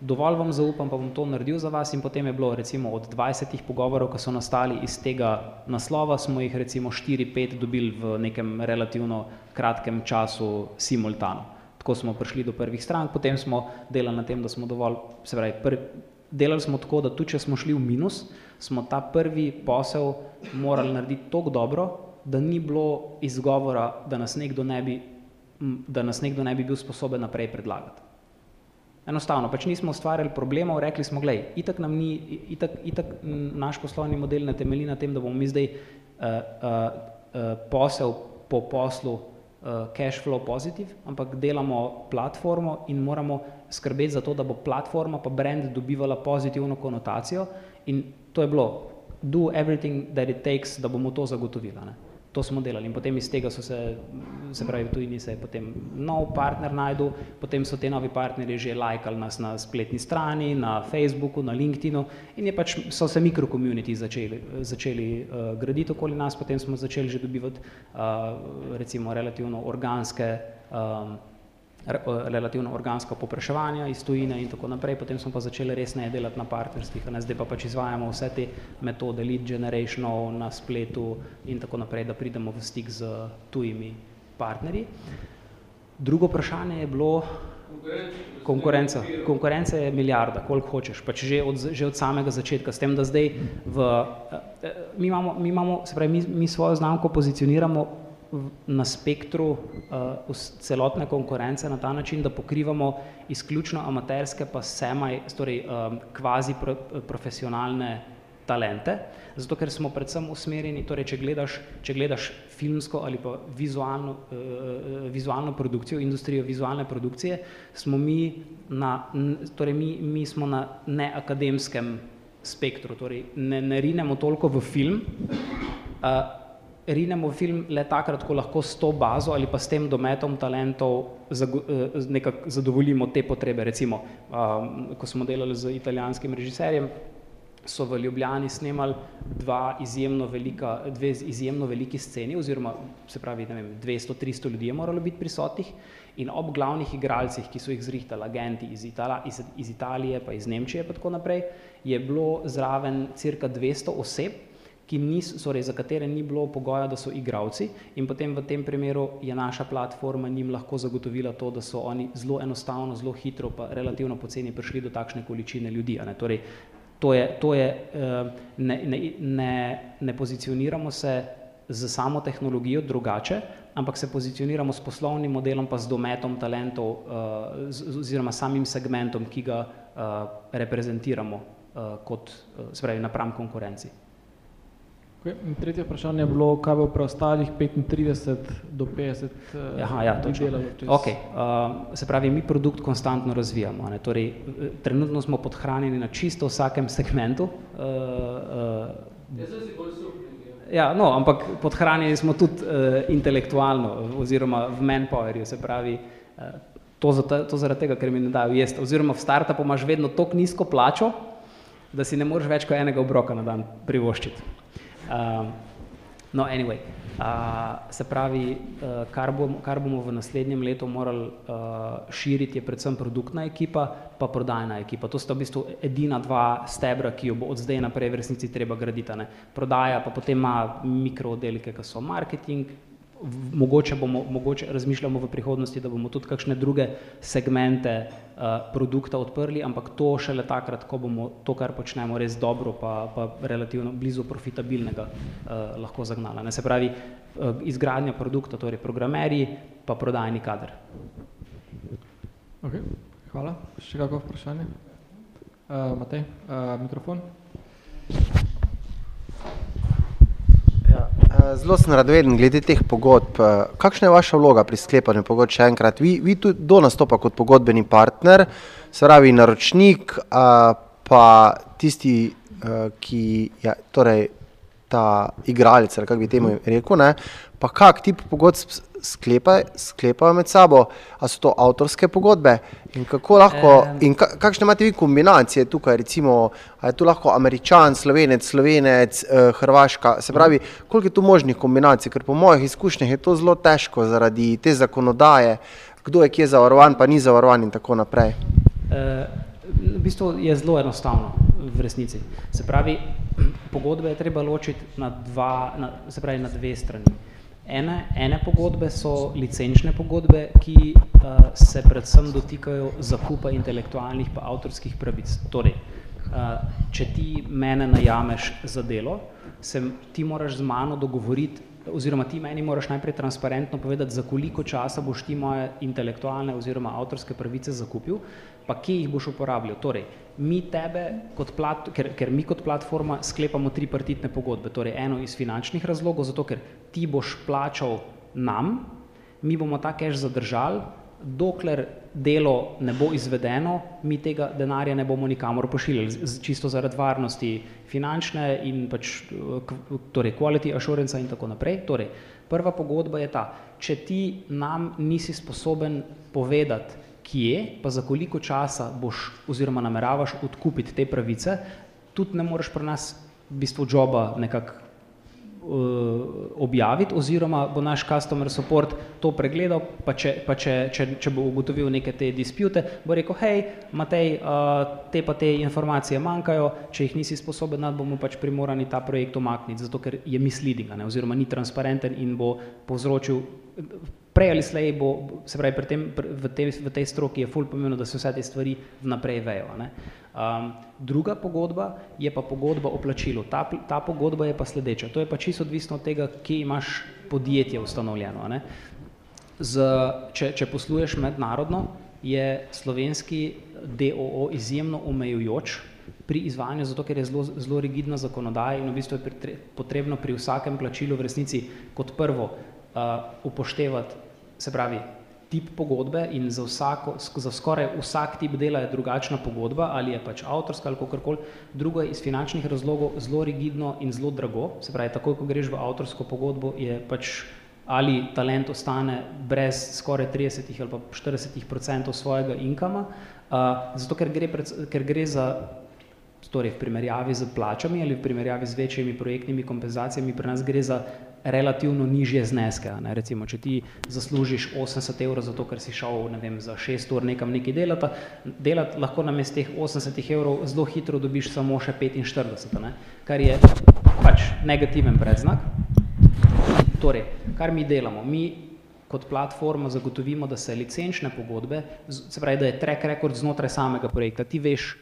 dovolj vam zaupam, pa bom to naredil za vas in potem je bilo recimo od 20 pogovorov, ki so nastali iz tega naslova, smo jih recimo 4-5 dobili v nekem relativno kratkem času simultano. Tako smo prišli do prvih strank, potem smo delali na tem, da smo dovolj, se pravi, prvi, delali smo tako, da tudi če smo šli v minus, smo ta prvi posel morali narediti tako dobro, da ni bilo izgovora, da nas nekdo ne bi, da nas nekdo ne bi bil sposoben naprej predlagati. Enostavno, pač nismo ustvarjali problemov, rekli smo, gledaj, itak nam ni, itak, itak naš poslovni model ne temelji na tem, da bomo mi zdaj uh, uh, uh, posel po poslu cash flow pozitiv, ampak delamo platformo in moramo skrbeti za to, da bo platforma pa brand dobivala pozitivno konotacijo in to je bilo do everything that it takes, da bomo to zagotovila. To smo delali in potem iz tega so se, se pravi, tujini se je potem nov partner najdel, potem so te novi partnerji že lajkali nas na spletni strani, na Facebooku, na LinkedInu in je pač, so se mikrokomuniti začeli, začeli uh, graditi okoli nas, potem smo začeli že dobivati uh, recimo relativno organske um, relativno organsko popraševanje iz tujine in tako naprej, potem smo pa začeli resneje delati na partnerstvih, ne, zdaj pa pač izvajamo vse te metode lead generationov na spletu in tako naprej, da pridemo v stik z tujimi partnerji. Drugo vprašanje je bilo konkurenca. Konkurenca je milijarda, koliko hočeš, pač že od, že od samega začetka, s tem, da zdaj v, mi imamo, mi imamo se pravi, mi, mi svojo znamko pozicioniramo na spektru uh, celotne konkurence na ta način, da pokrivamo izključno amaterske pa semaj, torej um, kvazi pro, profesionalne talente, zato ker smo predvsem usmerjeni, torej če gledaš, če gledaš filmsko ali pa vizualno, uh, vizualno produkcijo, industrijo vizualne produkcije, smo mi na, torej mi, mi smo na neakademskem spektru, torej ne, ne rinemo toliko v film, uh, rinemo film le takrat, ko lahko s to bazo ali pa s tem dometom talentov nekako zadovoljimo te potrebe. Recimo, um, ko smo delali z italijanskim režiserjem, so v Ljubljani snemali dva izjemno velika, dve izjemno veliki sceni, oziroma se pravi, ne vem, 200-300 ljudi je moralo biti prisotnih in ob glavnih igralcih, ki so jih zrihtali agenti iz, Itala, iz, iz Italije pa iz Nemčije pa tako naprej, je bilo zraven cirka 200 oseb, ki nis, sorry, za katere ni bilo pogoja, da so igravci in potem v tem primeru je naša platforma njim lahko zagotovila to, da so oni zelo enostavno, zelo hitro pa relativno poceni prišli do takšne količine ljudi. Torej, to je, to je eh, ne, ne, ne, ne pozicioniramo se z samo tehnologijo drugače, ampak se pozicioniramo s poslovnim modelom pa z dometom talentov eh, oziroma samim segmentom, ki ga eh, reprezentiramo kot, se pravi, napram konkurenci. Okay. Tretje vprašanje je bilo, kaj bo preostalih 35 do 50 eh, Aha, ja, delalo. Čez... Okay. Uh, se pravi, mi produkt konstantno razvijamo. Ne? Torej, eh, trenutno smo podhranjeni na čisto vsakem segmentu. Uh, uh, ja, no, ampak podhranjeni smo tudi uh, intelektualno oziroma v manpowerju, se pravi, uh, to, zato, to zaradi tega, ker mi ne dajo jesti. Oziroma v startupu imaš vedno toliko nizko plačo, da si ne moreš več kot enega obroka na dan privoščiti. Uh, no, anyway, uh, se pravi, uh, kar, bom, kar bomo v naslednjem letu morali uh, širiti, je predvsem produktna ekipa, pa prodajna ekipa. To sta v bistvu edina dva stebra, ki jo bo od zdaj naprej v resnici treba graditi. Ne? Prodaja pa potem ima mikrooddelke, ki so marketing, mogoče, bomo, mogoče razmišljamo v prihodnosti, da bomo tudi kakšne druge segmente uh, produkta odprli, ampak to šele takrat, ko bomo to, kar počnemo, res dobro pa, pa relativno blizu profitabilnega uh, lahko zagnala. Ne? Se pravi, uh, izgradnja produkta, torej programerji, pa prodajni kader. Okay. Hvala. Še kako vprašanje? Uh, Matej, uh, mikrofon. Eh, zelo sem radoveden glede teh pogodb. Eh, kakšna je vaša vloga pri sklepanju pogodb? Še enkrat, vi, vi tu do nastopa kot pogodbeni partner, se pravi naročnik, pa tisti, eh, ki je torej ta igralec, ali kako bi temu rekel, ne, pa kak tip pogodb sklepa, sklepajo med sabo, a so to avtorske pogodbe? In kako lahko, in ka, kakšne imate vi kombinacije tukaj, recimo, a je tu lahko američan, slovenec, slovenec, eh, hrvaška, se pravi, koliko je tu možnih kombinacij, ker po mojih izkušnjah je to zelo težko zaradi te zakonodaje, kdo je kje zavarovan, pa ni zavarovan in tako naprej. E, v bistvu je zelo enostavno v resnici. Se pravi, pogodbe je treba ločiti na, dva, na, se pravi, na dve strani. Ene, ene pogodbe so licenčne pogodbe, ki uh, se predvsem dotikajo zakupa intelektualnih pa avtorskih pravic. Torej, uh, če ti mene najameš za delo, se ti moraš z mano dogovoriti, oziroma ti meni moraš najprej transparentno povedati, za koliko časa boš ti moje intelektualne oziroma avtorske pravice zakupil, pa kje jih boš uporabljal. Torej, mi tebe, kot plat, ker, ker mi kot platforma sklepamo tripartitne pogodbe, torej eno iz finančnih razlogov, zato ker ti boš plačal nam, mi bomo ta cash zadržali, dokler delo ne bo izvedeno, mi tega denarja ne bomo nikamor pošiljali, čisto zaradi varnosti finančne in pač torej quality assurance in tako naprej. Torej, prva pogodba je ta, če ti nam nisi sposoben povedati, kje, pa za koliko časa boš oziroma nameravaš odkupiti te pravice, tudi ne moreš pri nas v bistvu joba nekako uh, objaviti oziroma bo naš customer support to pregledal, pa če, pa če, če, če bo ugotovil neke te dispute, bo rekel, hej, Matej, uh, te pa te informacije manjkajo, če jih nisi sposoben, bomo pač primorani ta projekt omakniti, zato ker je misleading, ne, oziroma ni transparenten in bo povzročil prej ali slej bo, se pravi, pri tem, v, tej, v tej stroki je ful pomembno, da se vse te stvari vnaprej vejo. Ne. Um, druga pogodba je pa pogodba o plačilu. Ta, ta pogodba je pa sledeča. To je pa čisto odvisno od tega, kje imaš podjetje ustanovljeno. Ne. Z, če, če posluješ mednarodno, je slovenski DOO izjemno omejujoč pri izvajanju, zato ker je zelo, zelo rigidna zakonodaja in v bistvu je potrebno pri vsakem plačilu v resnici kot prvo uh, upoštevati, se pravi, tip pogodbe in za, vsako, za skoraj vsak tip dela je drugačna pogodba, ali je pač avtorska ali kakorkoli. Drugo je iz finančnih razlogov zelo rigidno in zelo drago, se pravi, takoj, ko greš v avtorsko pogodbo, je pač ali talent ostane brez skoraj 30 ali pa 40 odstotkov svojega inkama, uh, zato ker gre, pred, ker gre za torej v primerjavi z plačami ali v primerjavi z večjimi projektnimi kompenzacijami, pri nas gre za relativno nižje zneske. Ne? Recimo, če ti zaslužiš 80 evrov za to, ker si šel ne vem, za 6 ur nekam nekaj delati, delati lahko na mest teh 80 evrov zelo hitro dobiš samo še 45, ne? kar je pač negativen predznak. Torej, kar mi delamo, mi kot platforma zagotovimo, da se licenčne pogodbe, se pravi, da je track record znotraj samega projekta, ti veš,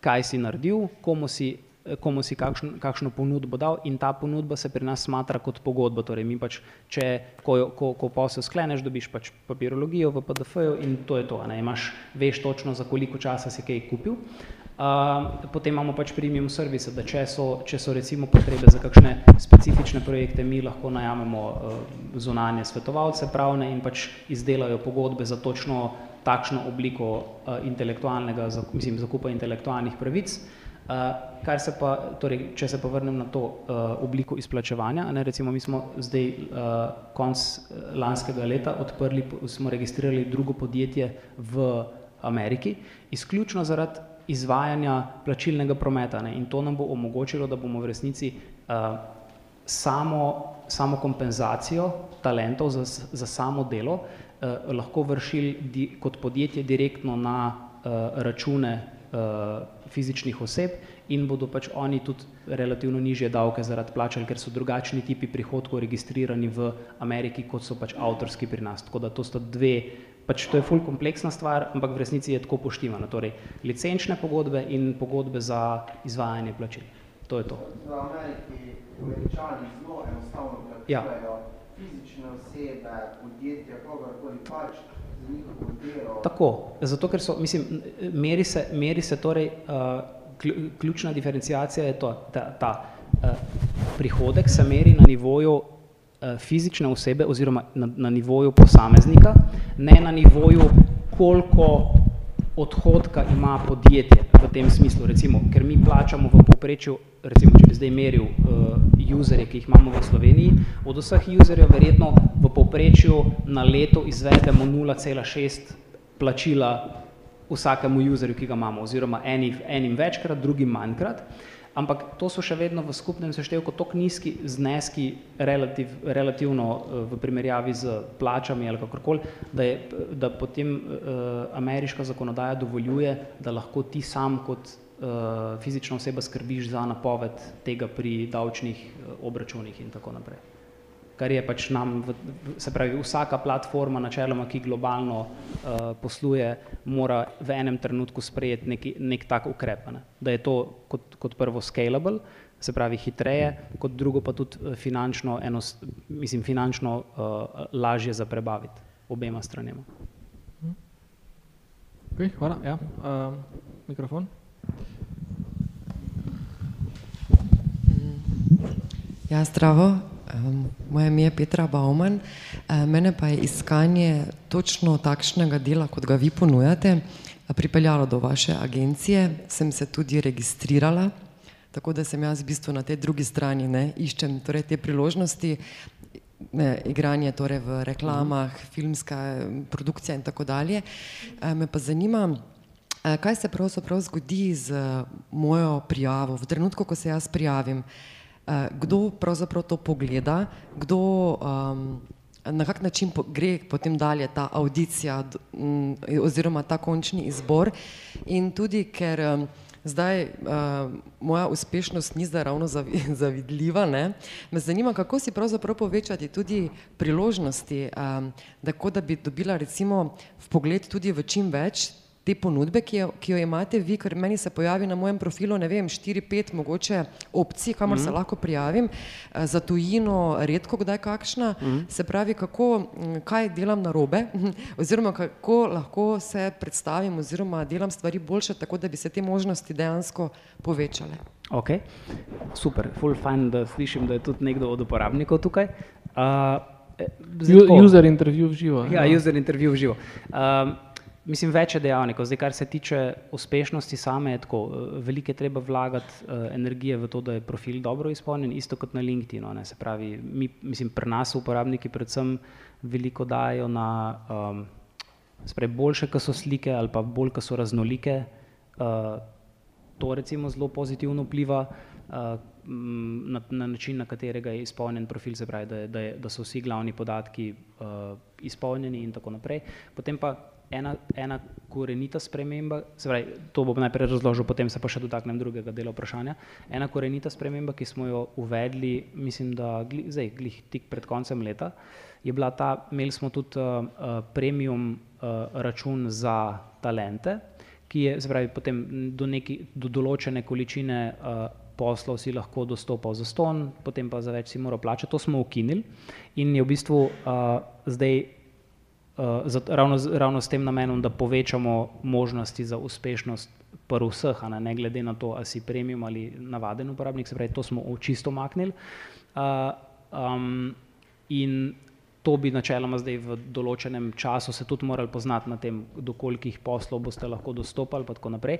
kaj si naredil, komu si komu si kakšno, kakšno ponudbo dal in ta ponudba se pri nas smatra kot pogodba. Torej, mi pač, če, ko, ko, ko posel skleneš, dobiš pač papirologijo v PDF-ju in to je to. Ne? Imaš, veš točno, za koliko časa si kaj kupil. Uh, potem imamo pač premium service, da če so, če so recimo potrebe za kakšne specifične projekte, mi lahko najamemo uh, zunanje svetovalce pravne in pač izdelajo pogodbe za točno takšno obliko uh, intelektualnega, mislim, zakupa intelektualnih pravic. Uh, kar se pa, torej, če se pa vrnem na to uh, obliko izplačevanja, ne, recimo mi smo zdaj uh, konc lanskega leta odprli, smo registrirali drugo podjetje v Ameriki, izključno zaradi izvajanja plačilnega prometa ne, in to nam bo omogočilo, da bomo v resnici uh, samo, samo kompenzacijo talentov za, za samo delo lahko vršili di, kot podjetje direktno na uh, račune uh, fizičnih oseb in bodo pač oni tudi relativno nižje davke zaradi plačali, ker so drugačni tipi prihodkov registrirani v Ameriki, kot so pač avtorski pri nas. Tako da to sta dve, pač to je ful kompleksna stvar, ampak v resnici je tako poštivano. Torej, licenčne pogodbe in pogodbe za izvajanje plačil. To je to. V Ameriki američani zelo enostavno plačujejo ja. Fizične osebe, podjetja, kogarkoli pač, Tako, zato ker so, mislim, meri se, meri se torej, uh, ključna diferencijacija je to, ta, ta uh, prihodek se meri na nivoju uh, fizične osebe oziroma na, na nivoju posameznika, ne na nivoju, koliko odhodka ima podjetje v tem smislu, recimo, ker mi plačamo v povprečju, recimo, če bi zdaj meril uh, userje, ki jih imamo v Sloveniji, od vseh userjev verjetno v povprečju na leto izvedemo 0,6 plačila vsakemu userju, ki ga imamo, oziroma enim, enim večkrat, drugim manjkrat. Ampak to so še vedno v skupnem seštevku tako nizki zneski relativ, relativno eh, v primerjavi z plačami ali kakorkoli, da, je, da potem uh, ameriška zakonodaja dovoljuje, da lahko ti sam kot uh, fizična oseba skrbiš za napoved tega pri davčnih obračunih in tako naprej kar je pač nam, se pravi, vsaka platforma načeloma, ki globalno uh, posluje, mora v enem trenutku sprejeti neki, nek tak ukrep, ne? da je to kot, kot prvo scalable, se pravi hitreje, kot drugo pa tudi eh, finančno, enost, mislim, finančno uh, lažje za prebaviti obema stranema. Ok, hvala. Ja. Uh, mikrofon. Ja, zdravo. Moje ime je Petra Bauman. Mene pa je iskanje točno takšnega dela, kot ga vi ponujate, pripeljalo do vaše agencije. Sem se tudi registrirala, tako da sem jaz v bistvu na tej drugi strani, ne, iščem torej te priložnosti, ne, igranje torej v reklamah, filmska produkcija in tako dalje. Me pa zanima, kaj se pravzaprav zgodi z mojo prijavo v trenutku, ko se jaz prijavim. Eh, kdo pravzaprav to pogleda, kdo, um, na kak način po, gre potem dalje ta audicija um, oziroma ta končni izbor in tudi, ker um, zdaj uh, moja uspešnost ni zdaj ravno zavi, zavidljiva. Ne? Me zanima, kako si pravzaprav povečati tudi priložnosti, um, tako da bi dobila recimo v pogled tudi v čim več te ponudbe, ki jo, ki jo imate vi, ker meni se pojavi na mojem profilu, ne vem, štiri, pet mogoče opcij, kamor mm se lahko prijavim, eh, za tujino redko kdaj kakšna, mm se pravi, kako, kaj delam na robe, oziroma kako lahko se predstavim oziroma delam stvari boljše, tako da bi se te možnosti dejansko povečale. Ok, super, full fine, da slišim, da je tudi nekdo od uporabnikov tukaj. Uh, user intervju v živo. Ja, ja, user intervju v živo. Um, Mislim, več je dejavnikov. Zdaj, kar se tiče uspešnosti same, je tako, eh, veliko je treba vlagati uh, energije v to, da je profil dobro izpolnjen, isto kot na LinkedIn-u. Se pravi, mi, mislim, pri nas uporabniki predvsem veliko dajo na um, spravi, boljše, ko so slike ali pa bolj, ko so raznolike. Uh, to recimo zelo pozitivno vpliva uh, na, na način, na katerega je izpolnjen profil, se pravi, da, da, da so vsi glavni podatki uh, izpolnjeni in tako naprej. Potem pa ena, ena korenita sprememba, pravi, to bom najprej razložil, potem se pa še dotaknem drugega dela vprašanja. Ena korenita sprememba, ki smo jo uvedli, mislim, da gli, zdaj, glih tik pred koncem leta, je bila ta, imeli smo tudi uh, premium uh, račun za talente, ki je, pravi, potem do, neki, do določene količine uh, poslov si lahko dostopal za ston, potem pa za več si moral plačati. To smo ukinili in je v bistvu uh, zdaj uh, zato, ravno, ravno s tem namenom, da povečamo možnosti za uspešnost pri vseh, ne, ne glede na to, ali si premium ali navaden uporabnik, se pravi, to smo čisto maknili. Uh, um, in to bi načeloma zdaj v določenem času se tudi morali poznati na tem, do kolikih poslov boste lahko dostopali in tako naprej.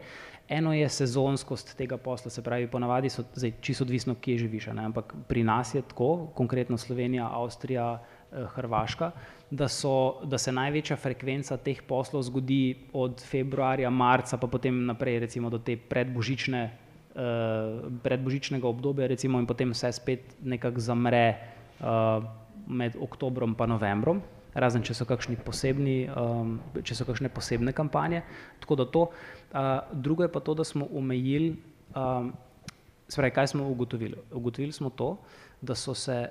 Eno je sezonskost tega posla, se pravi, ponavadi so, zdaj čisto odvisno, kje živiš, ne, ampak pri nas je tako, konkretno Slovenija, Avstrija, eh, Hrvaška, da, so, da se največja frekvenca teh poslov zgodi od februarja, marca, pa potem naprej, recimo do te predbožične, uh, predbožičnega obdobja, recimo, in potem vse spet nekako zamre uh, med oktobrom in novembrom. Razen, če so posebni, če so kakšne posebne kampanje. Tako da to. Drugo je pa to, da smo omejili, spravi, kaj smo ugotovili. Ugotovili smo to, da so se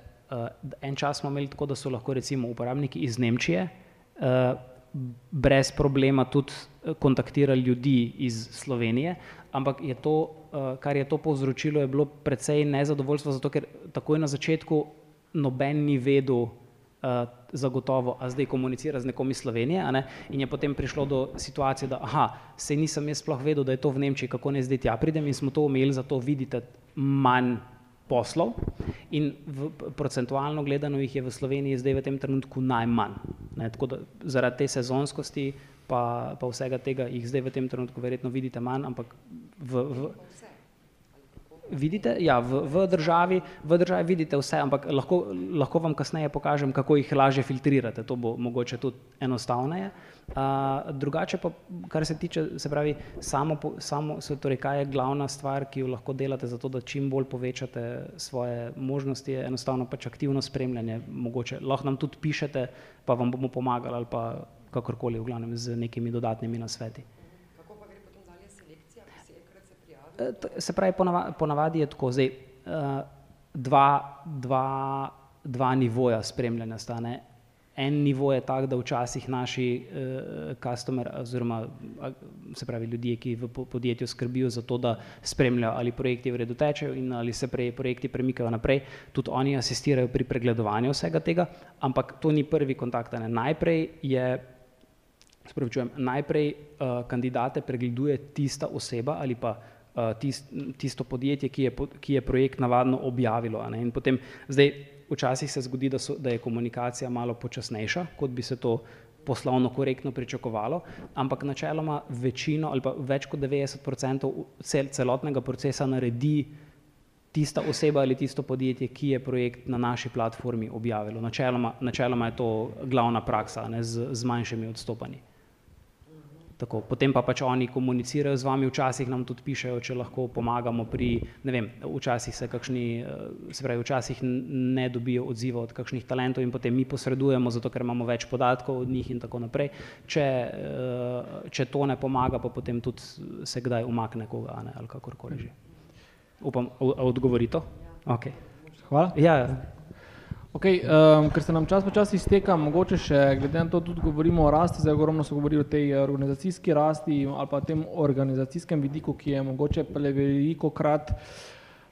en čas smo imeli tako, da so lahko recimo uporabniki iz Nemčije uh, brez problema tudi eh, kontaktirali ljudi iz Slovenije, ampak je to, uh, kar je to povzročilo, je bilo precej nezadovoljstvo, zato ker takoj na začetku noben ni vedel uh, zagotovo, a zdaj komunicira z nekom iz Slovenije ne? in je potem prišlo do situacije, da aha, se nisem jaz sploh vedel, da je to v Nemčiji, kako ne zdaj tja pridem in smo to omejili, zato vidite manj poslov in v, procentualno gledano jih je v Sloveniji zdaj v tem trenutku najmanj. Ne, tako da zaradi te sezonskosti pa, pa vsega tega jih zdaj v tem trenutku verjetno vidite manj, ampak v, v, Vidite, ja, v, v, državi, v državi vidite vse, ampak lahko, lahko vam kasneje pokažem, kako jih lažje filtrirate. To bo mogoče tudi enostavneje. Uh, drugače pa, kar se tiče, se pravi, samo, samo, torej, kaj je glavna stvar, ki jo lahko delate za to, da čim bolj povečate svoje možnosti, je enostavno pač aktivno spremljanje. Mogoče lahko nam tudi pišete, pa vam bomo pomagali ali pa kakorkoli, v glavnem z nekimi dodatnimi nasveti. Eh, se pravi, ponavadi, ponavadi je tako, zdaj, uh, dva, dva, dva nivoja spremljanja stane. En nivo je tak, da včasih naši customer uh, oziroma se pravi ljudje, ki v podjetju skrbijo za to, da spremljajo ali projekti v redu tečejo in ali se prej, projekti premikajo naprej, tudi oni asistirajo pri pregledovanju vsega tega, ampak to ni prvi kontakt. Ne. Najprej je Najprej uh, kandidate pregleduje tista oseba ali pa Eh, tist, tisto podjetje, ki je, ki je projekt navadno objavilo. In potem, zdaj, včasih se zgodi, da, so, da je komunikacija malo počasnejša, kot bi se to poslovno korektno pričakovalo, ampak načeloma večino ali pa več kot 90% cel, celotnega procesa naredi tista oseba ali tisto podjetje, ki je projekt na naši platformi objavilo. Načeloma, načeloma je to glavna praksa ne, z, z manjšimi odstopanji. Tako, potem pa pač oni komunicirajo z vami, včasih nam tudi pišejo, če lahko pomagamo pri, ne vem, včasih se kakšni, eh, se pravi, včasih ne dobijo odziva od kakšnih talentov in potem mi posredujemo, zato ker imamo več podatkov od njih in tako naprej. Če, eh, če to ne pomaga, pa potem tudi se kdaj umakne koga ne, ali kakorkoli že. Upam, odgovori to? Okay. Hvala. Ja, Okay, um, ker se nam čas po čas izteka, mogoče še glede na to tudi govorimo o rasti, zdaj ogromno so govorili o tej organizacijski rasti ali pa tem organizacijskem vidiku, ki je mogoče veliko krat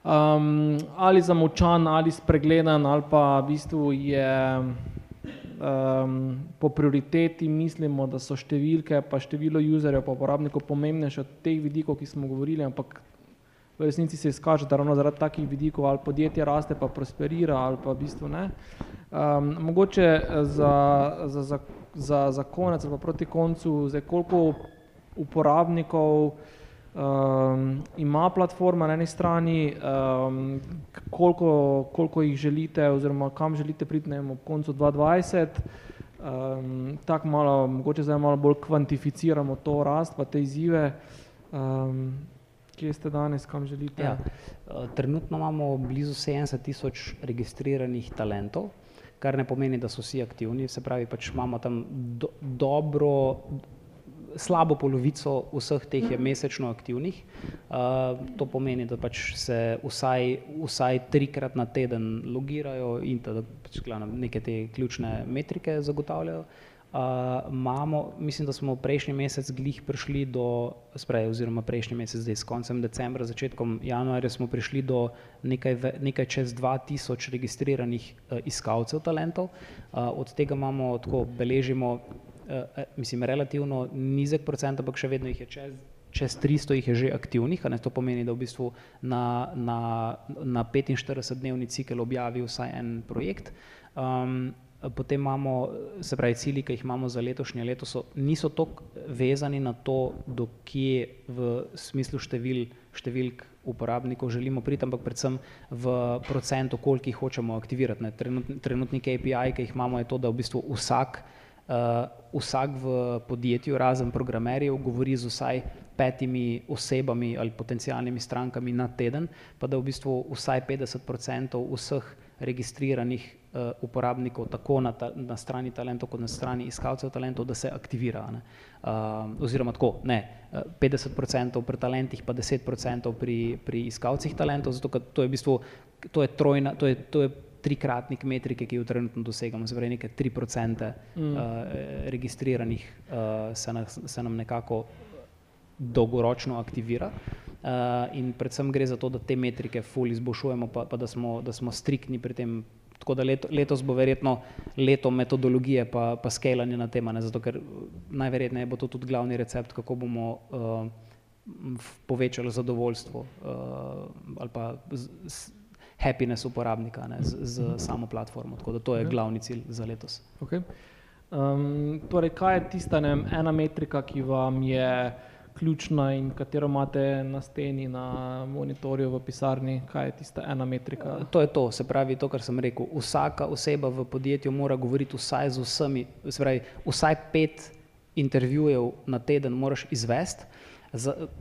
um, ali zamočan ali spregledan ali pa v bistvu je um, po prioriteti mislimo, da so številke pa število userjev pa uporabnikov pomembnejše od teh vidikov, ki smo govorili, ampak v resnici se izkaže, da ravno zaradi takih vidikov ali podjetje raste, pa prosperira, ali pa v bistvu ne. Um, mogoče eh, za, za, za, za, za konec ali pa proti koncu, zdaj koliko uporabnikov um, ima platforma na eni strani, um, koliko, koliko jih želite oziroma kam želite priti ne, ob koncu 2020, um, tako malo, mogoče zdaj malo bolj kvantificiramo to rast pa te izzive. Um, Kje ste danes, kam želite? Ja. Eh, trenutno imamo blizu 70 tisoč registriranih talentov, kar ne pomeni, da so vsi aktivni. Se pravi, pač imamo tam do, dobro, slabo polovico vseh teh je mesečno aktivnih. Uh, to pomeni, da pač se vsaj, vsaj trikrat na teden logirajo in da pač, neke te ključne metrike zagotavljajo. Uh, imamo, mislim, da smo prejšnji mesec glih prišli do, sprej, oziroma prejšnji mesec, zdaj s koncem decembra, začetkom januarja smo prišli do nekaj, nekaj čez 2000 registriranih uh, iskalcev talentov. Uh, od tega imamo, tako beležimo, uh, mislim, relativno nizek procent, ampak še vedno jih je čez. Čez 300 jih je že aktivnih, ne, to pomeni, da v bistvu na, na, na 45-dnevni cikel objavi vsaj en projekt. Um, Potem imamo, se pravi, cilji, ki jih imamo za letošnje leto, so, niso tako vezani na to, do kje v smislu števil, številk uporabnikov želimo priti, ampak predvsem v procentu, koliko jih hočemo aktivirati. Trenutni, trenutni KPI, ki jih imamo, je to, da v bistvu vsak, uh, vsak v podjetju, razen programerjev, govori z vsaj petimi osebami ali potencijalnimi strankami na teden, pa da v bistvu vsaj 50% vseh registriranih uporabnikov, tako na, ta, na strani talentov, kot na strani iskalcev talentov, da se aktivira. Uh, oziroma tako, ne, 50% pri talentih, pa 10% pri, pri iskalcih talentov, zato ker to je v bistvu, to je trojna, to je, to je trikratnik metrike, ki jo trenutno dosegamo, se pravi nekaj 3% mm. uh, registriranih uh, se, na, se nam nekako dolgoročno aktivira. Uh, in predvsem gre za to, da te metrike fully izboljšujemo, pa, pa da, smo, da smo striktni pri tem Tako da leto, letos bo verjetno leto metodologije pa, pa skalanja na tema, ne? zato ker najverjetneje bo to tudi glavni recept, kako bomo uh, povečali zadovoljstvo uh, ali pa z, z happiness uporabnika ne? z, z samo platformo. Tako da to je glavni cilj za letos. Okay. Um, torej, kaj je tista ne, ena metrika, ki vam je ključna in katero imate na steni, na monitorju, v pisarni, kaj je tista ena metrika? To je to, se pravi to, kar sem rekel. Vsaka oseba v podjetju mora govoriti vsaj z vsemi, se pravi, vsaj pet intervjujev na teden moraš izvesti.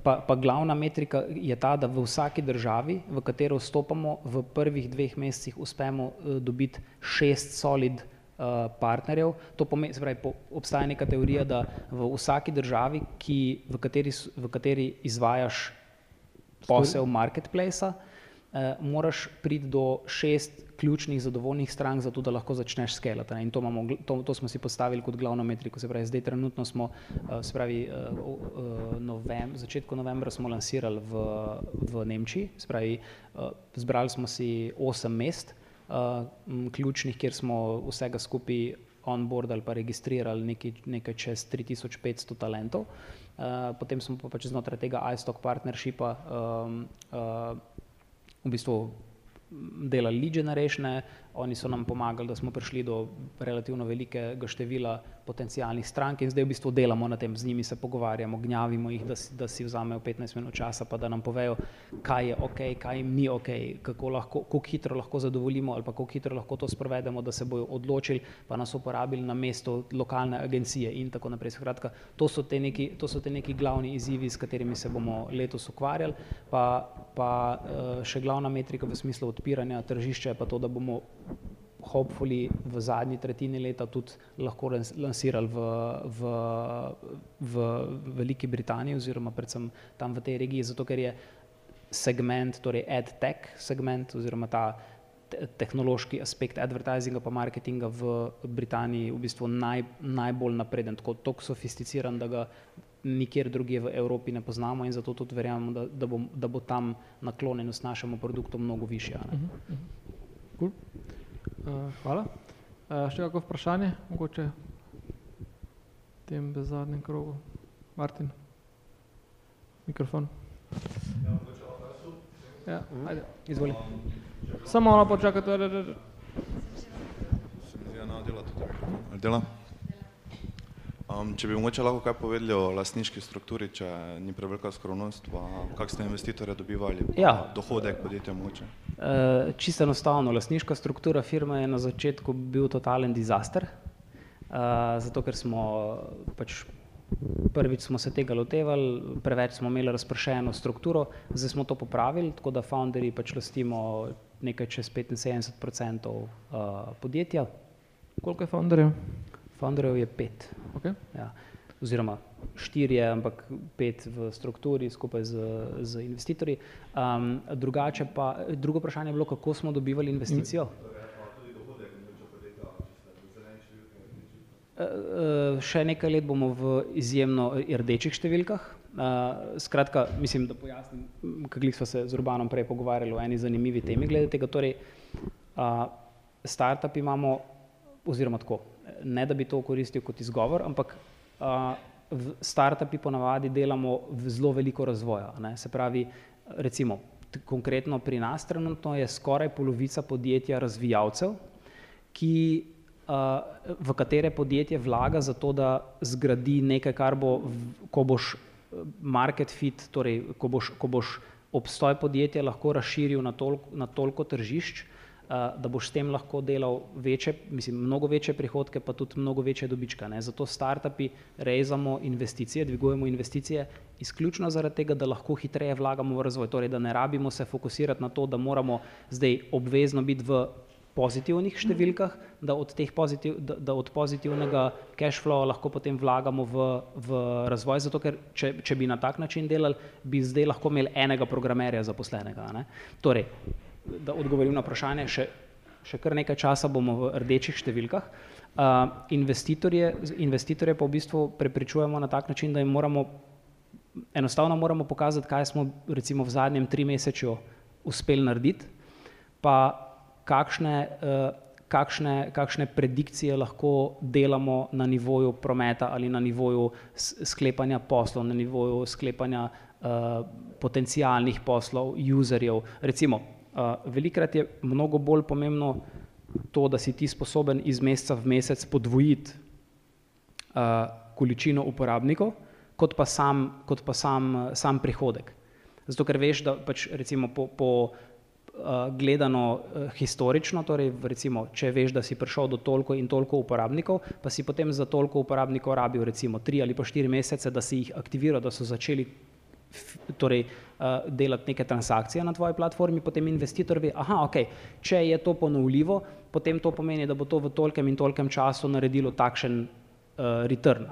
Pa, pa glavna metrika je ta, da v vsaki državi, v katero vstopamo, v prvih dveh mesecih uspemo uh, dobiti šest solid Eh, partnerjev. To pomeni, se pravi, obstaja neka teorija, da v vsaki državi, ki, v, kateri, v kateri izvajaš posel marketplacea, eh, moraš priti do šest ključnih zadovoljnih strank, zato da lahko začneš skelati. In to, imamo, to, to smo si postavili kot glavno metriko. Se pravi, zdaj trenutno smo, eh, se pravi, eh, novem, začetku novembra smo lansirali v, v Nemčiji, se pravi, zbrali smo si osem mest, uh, ključnih, kjer smo vsega skupaj onboard ali pa registrirali nekaj, nekaj čez 3500 talentov. Uh, potem smo pa pač znotraj tega iStock partnershipa um, uh, v bistvu delali lead generation, oni so nam pomagali, da smo prišli do relativno velikega števila potencijalnih strank in zdaj v bistvu delamo na tem, z njimi se pogovarjamo, gnjavimo jih, da si, da si vzamejo 15 minut časa, pa da nam povejo, kaj je ok, kaj ni ok, kako lahko, kako hitro lahko zadovoljimo ali pa kako hitro lahko to sprovedemo, da se bojo odločili, pa nas uporabili na mesto lokalne agencije in tako naprej. Skratka, to so te neki, to so te neki glavni izzivi, s katerimi se bomo letos ukvarjali, pa, pa eh, še glavna metrika v smislu odpiranja tržišča je pa to, da bomo hopefully v zadnji tretjini leta tudi lahko lansirali v, v, v Veliki Britaniji oziroma predvsem tam v tej regiji, zato ker je segment, torej ad-tech segment oziroma ta tehnološki aspekt advertisinga pa marketinga v Britaniji v bistvu naj, najbolj napreden, tako tako sofisticiran, da ga nikjer drugje v Evropi ne poznamo in zato tudi verjamemo, da, da, bo, da bo tam naklonjenost našemu produktu mnogo višja. Uh -huh, uh -huh. cool. Uh, hvala. Uh, še kako vprašanje, mogoče v tem zadnjem krogu? Martin, mikrofon. Ja, ajde, izvoli. Samo malo počakajte. Se mi zdi, da dela tudi. Dela? Um, če bi mogoče lahko kaj povedali o lastniški strukturi, če ni prevelika skromnost, pa kak ste investitorje dobivali, ja. dohodek podjetja mogoče? Uh, čisto enostavno, lastniška struktura firme je na začetku bil totalen disaster, uh, zato ker smo pač prvič smo se tega lotevali, preveč smo imeli razpršeno strukturo, zdaj smo to popravili, tako da founderji pač lastimo nekaj čez 75% uh, podjetja. Koliko je founderjev? Founderjev je pet. Okay. Ja. Oziroma štirje, ampak pet v strukturi skupaj z, z investitorji. Um, drugače pa, drugo vprašanje je bilo, kako smo dobivali investicijo. Uh, še nekaj let bomo v izjemno rdečih številkah. Uh, skratka, mislim, da pojasnim, kako smo se z Urbanom prej pogovarjali o eni zanimivi temi glede tega. Torej, uh, startup imamo, oziroma tako, ne da bi to koristil kot izgovor, ampak uh, v startupi ponavadi delamo zelo veliko razvoja. Ne? Se pravi, recimo, konkretno pri nas trenutno je skoraj polovica podjetja razvijalcev, ki, uh, v katere podjetje vlaga za to, da zgradi nekaj, kar bo, ko boš market fit, torej ko boš, ko boš obstoj podjetja lahko razširil na, tol, na toliko tržišč, da boš s tem lahko delal večje, mislim, mnogo večje prihodke, pa tudi mnogo večje dobička. Ne. Zato startupi rezamo investicije, dvigujemo investicije izključno zaradi tega, da lahko hitreje vlagamo v razvoj, torej da ne rabimo se fokusirati na to, da moramo zdaj obvezno biti v pozitivnih številkah, da od, pozitiv, da, da od pozitivnega cash flowa lahko potem vlagamo v, v razvoj, zato ker če, če bi na tak način delali, bi zdaj lahko imeli enega programerja zaposlenega. Ne. Torej, da odgovorim na vprašanje, še, še kar nekaj časa bomo v rdečih številkah. Uh, investitorje, investitorje pa v bistvu prepričujemo na tak način, da jim moramo, enostavno moramo pokazati, kaj smo recimo v zadnjem tri mesečju uspeli narediti, pa kakšne, uh, kakšne, kakšne predikcije lahko delamo na nivoju prometa ali na nivoju sklepanja poslov, na nivoju sklepanja uh, potencijalnih poslov, userjev. Recimo, velikrat je mnogo bolj pomembno to, da si ti sposoben iz meseca v mesec podvojiti uh, količino uporabnikov, kot pa sam, kot pa sam, sam prihodek. Zato, ker veš, da pač recimo po, po uh, gledano uh, historično, torej recimo, če veš, da si prišel do toliko in toliko uporabnikov, pa si potem za toliko uporabnikov rabil recimo tri ali pa štiri mesece, da si jih aktiviral, da so začeli torej, uh, delati neke transakcije na tvoji platformi, potem investitor ve, aha, ok, če je to ponovljivo, potem to pomeni, da bo to v tolkem in tolkem času naredilo takšen uh, return.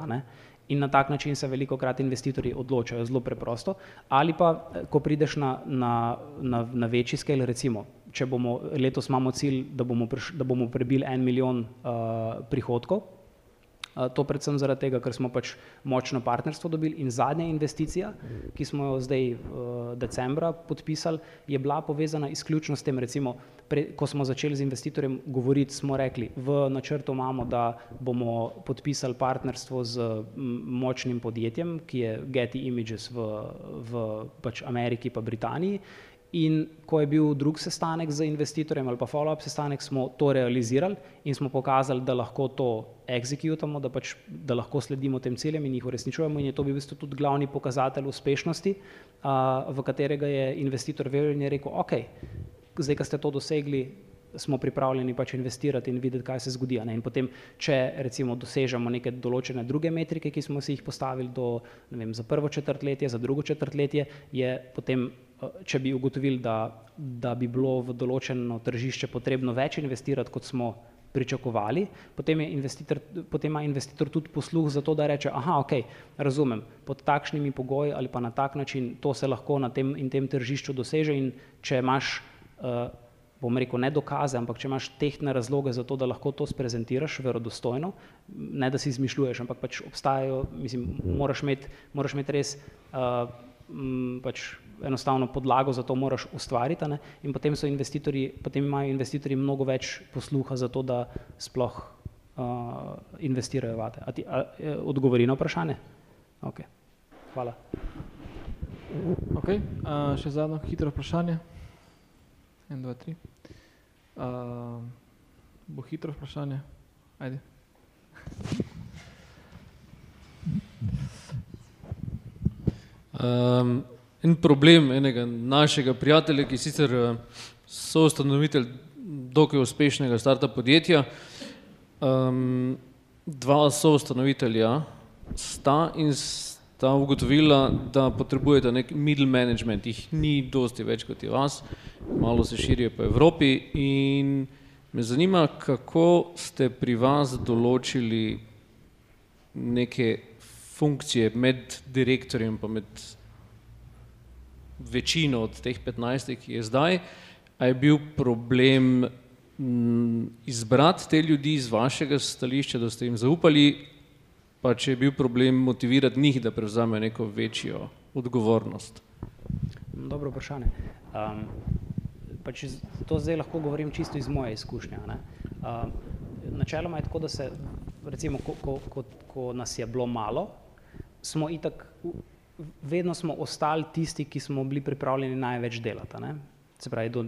In na tak način se veliko krat investitorji odločajo zelo preprosto. Ali pa, eh, ko prideš na, na, na, na večji scale, recimo, če bomo letos imamo cilj, da bomo, priš, da bomo prebili en milijon uh, prihodkov, To predvsem zaradi tega, ker smo pač močno partnerstvo dobili. In zadnja investicija, ki smo jo zdaj decembra podpisali, je bila povezana izključno s tem, recimo, pre, ko smo začeli z investitorjem govoriti, smo rekli, v načrtu imamo, da bomo podpisali partnerstvo z močnim podjetjem, ki je Getty Images v, v pač Ameriki pa Britaniji In ko je bil drug sestanek z investitorjem ali pa follow-up sestanek, smo to realizirali in smo pokazali, da lahko to executamo, da, pač, da lahko sledimo tem ciljem in jih uresničujemo in je to bil v bistvu tudi glavni pokazatelj uspešnosti, uh, v katerega je investitor verjel in je rekel, ok, zdaj, ko ste to dosegli, smo pripravljeni pač investirati in videti, kaj se zgodi. In potem, če recimo dosežemo neke določene druge metrike, ki smo si jih postavili do, vem, za prvo četrtletje, za drugo četrtletje, je potem, če bi ugotovili, da, da bi bilo v določeno tržišče potrebno več investirati, kot smo pričakovali, potem, investitor, potem ima investitor tudi posluh za to, da reče, aha, ok, razumem, pod takšnimi pogoji ali pa na tak način to se lahko na tem in tem tržišču doseže in če imaš uh, bom rekel, ne dokaze, ampak če imaš tehtne razloge za to, da lahko to sprezentiraš verodostojno, ne da si izmišljuješ, ampak pač obstajajo, mislim, moraš imeti, moraš imeti res uh, m, pač enostavno podlago za to moraš ustvariti ne? in potem so investitorji, potem imajo investitorji mnogo več posluha za to, da sploh uh, investirajo vate. A ti a, a, e, odgovori na vprašanje? Ok, hvala. Ok, uh, še zadnjo hitro vprašanje. En, dva, tri. Uh, bo hitro vprašanje. Ajde. Um, en problem enega našega prijatelja, ki sicer uh, so ustanovitelj dokaj uspešnega starta podjetja, um, dva so ustanovitelja sta in sta ugotovila, da potrebujete nek middle management, jih ni dosti več kot je vas, malo se širijo po Evropi. In me zanima, kako ste pri vas določili neke funkcije med direktorjem pa med večino od teh 15, ki je zdaj, a je bil problem m, izbrati te ljudi iz vašega stališča, da ste jim zaupali, pa če je bil problem motivirati njih, da prevzamejo neko večjo odgovornost? Dobro vprašanje. Um, pač to zdaj lahko govorim čisto iz moje izkušnje. Um, načeloma je tako, da se, recimo, ko, ko, ko, ko nas je bilo malo, smo itak, vedno smo ostali tisti, ki smo bili pripravljeni največ delati. Ne? Se pravi, do,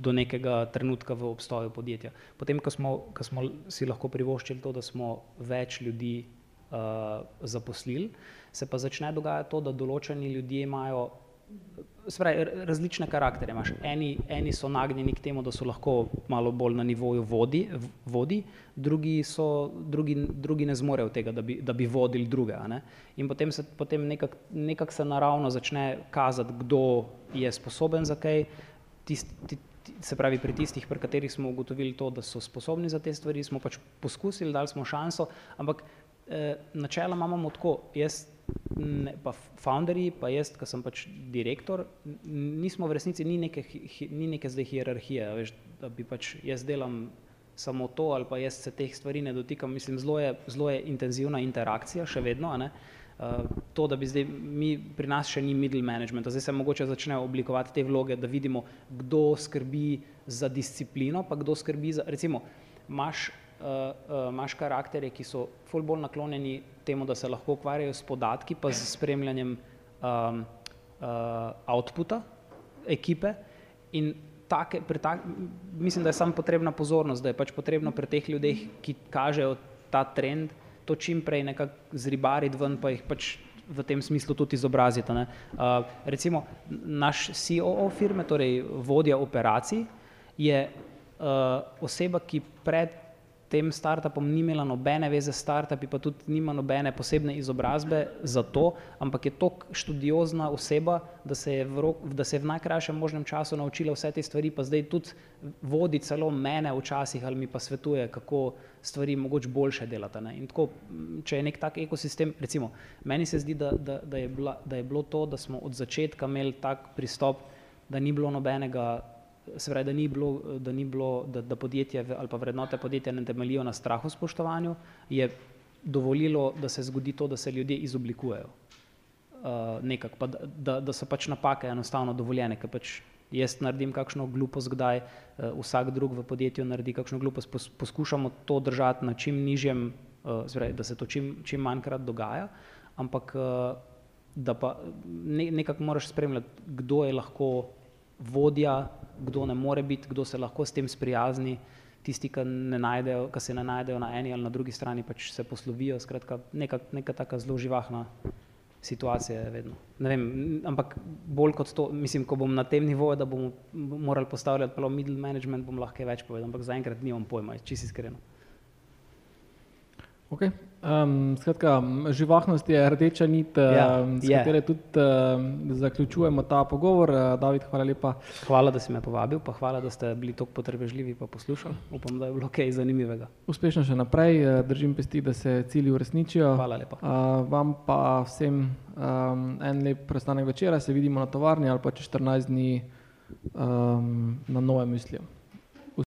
do nekega trenutka v obstoju podjetja. Potem, ko smo, ko smo si lahko privoščili to, da smo več ljudi uh, zaposlili, se pa začne dogajati to, da določeni ljudje imajo pravi, različne karakterje. Imaš. Eni, eni so nagnjeni k temu, da so lahko malo bolj na nivoju vodi, vodi drugi, so, drugi, drugi ne zmorejo tega, da bi, da bi vodili druge. In potem se potem nekako nekak se naravno začne kazati, kdo je sposoben za kaj. Tist, ti, se pravi, pri tistih, pri katerih smo ugotovili to, da so sposobni za te stvari, smo pač poskusili, dali smo šanso, ampak eh, načeloma imamo tako, jaz ne, pa founderji, pa jaz, ki sem pač direktor, nismo v resnici, ni neke, ni neke zdaj hierarhije, veš, da bi pač jaz delam samo to ali pa jaz se teh stvari ne dotikam, mislim, zelo je, zelo je intenzivna interakcija še vedno, ne, Uh, to, da bi zdaj, mi pri nas še ni middle management, zdaj se mogoče začne oblikovati te vloge, da vidimo, kdo skrbi za disciplino, pa kdo skrbi za, recimo, imaš imaš karakterje, ki so ful bolj naklonjeni temu, da se lahko ukvarjajo s podatki, pa z spremljanjem um, uh, outputa ekipe in take, tak, mislim, da je samo potrebna pozornost, da je pač potrebno pri teh ljudeh, ki kažejo ta trend, to čim prej nekako zribariti ven, pa jih pač v tem smislu tudi izobraziti. Uh, recimo naš COO firme, torej vodja operacij, je uh, oseba, ki pred tem startupom ni imela nobene veze s startupi, pa tudi nima nobene posebne izobrazbe za to, ampak je tako študiozna oseba, da se je v, rok, da se je v najkrajšem možnem času naučila vse te stvari, pa zdaj tudi vodi celo mene včasih ali mi pa svetuje, kako stvari mogoče boljše delati. Ne? In tako, če je nek tak ekosistem, recimo, meni se zdi, da, da, da, je bila, da je bilo to, da smo od začetka imeli tak pristop, da ni bilo nobenega se pravi, da ni bilo, da, ni bilo, da, da podjetje ali pa vrednote podjetja ne temeljijo na strahu spoštovanju, je dovolilo, da se zgodi to, da se ljudje izoblikujejo. Uh, nekak, pa da, da, da so pač napake enostavno dovoljene, ker pač jaz naredim kakšno glupost, kdaj uh, vsak drug v podjetju naredi kakšno glupost, pos, poskušamo to držati na čim nižjem, uh, pravi, da se to čim, čim manjkrat dogaja, ampak uh, da pa ne, nekako moraš spremljati, kdo je lahko vodja, kdo ne more biti, kdo se lahko s tem sprijazni, tisti, ki, najdejo, ki se ne najdejo na eni ali na drugi strani, pač se poslovijo. Skratka, neka, neka taka zelo živahna situacija je vedno. Ne vem, ampak bolj kot to, mislim, ko bom na tem nivoju, da bomo morali postavljati prav middle management, bom lahko več povedal, ampak zaenkrat nimam pojma, čisto iskreno. Okay. Um, skratka, živahnost je rdeča nit, Ja, um, s je. katero tudi um, zaključujemo ta pogovor. Uh, David, hvala lepa. Hvala, da si me povabil, pa hvala, da ste bili tako potrpežljivi pa poslušali. Upam, da je bilo kaj zanimivega. Uspešno še naprej, uh, držim pesti, da se cilji uresničijo. Hvala lepa. Uh, vam pa vsem um, en lep prestanek večera, se vidimo na tovarni ali pa čez 14 dni um, na nove mislijo.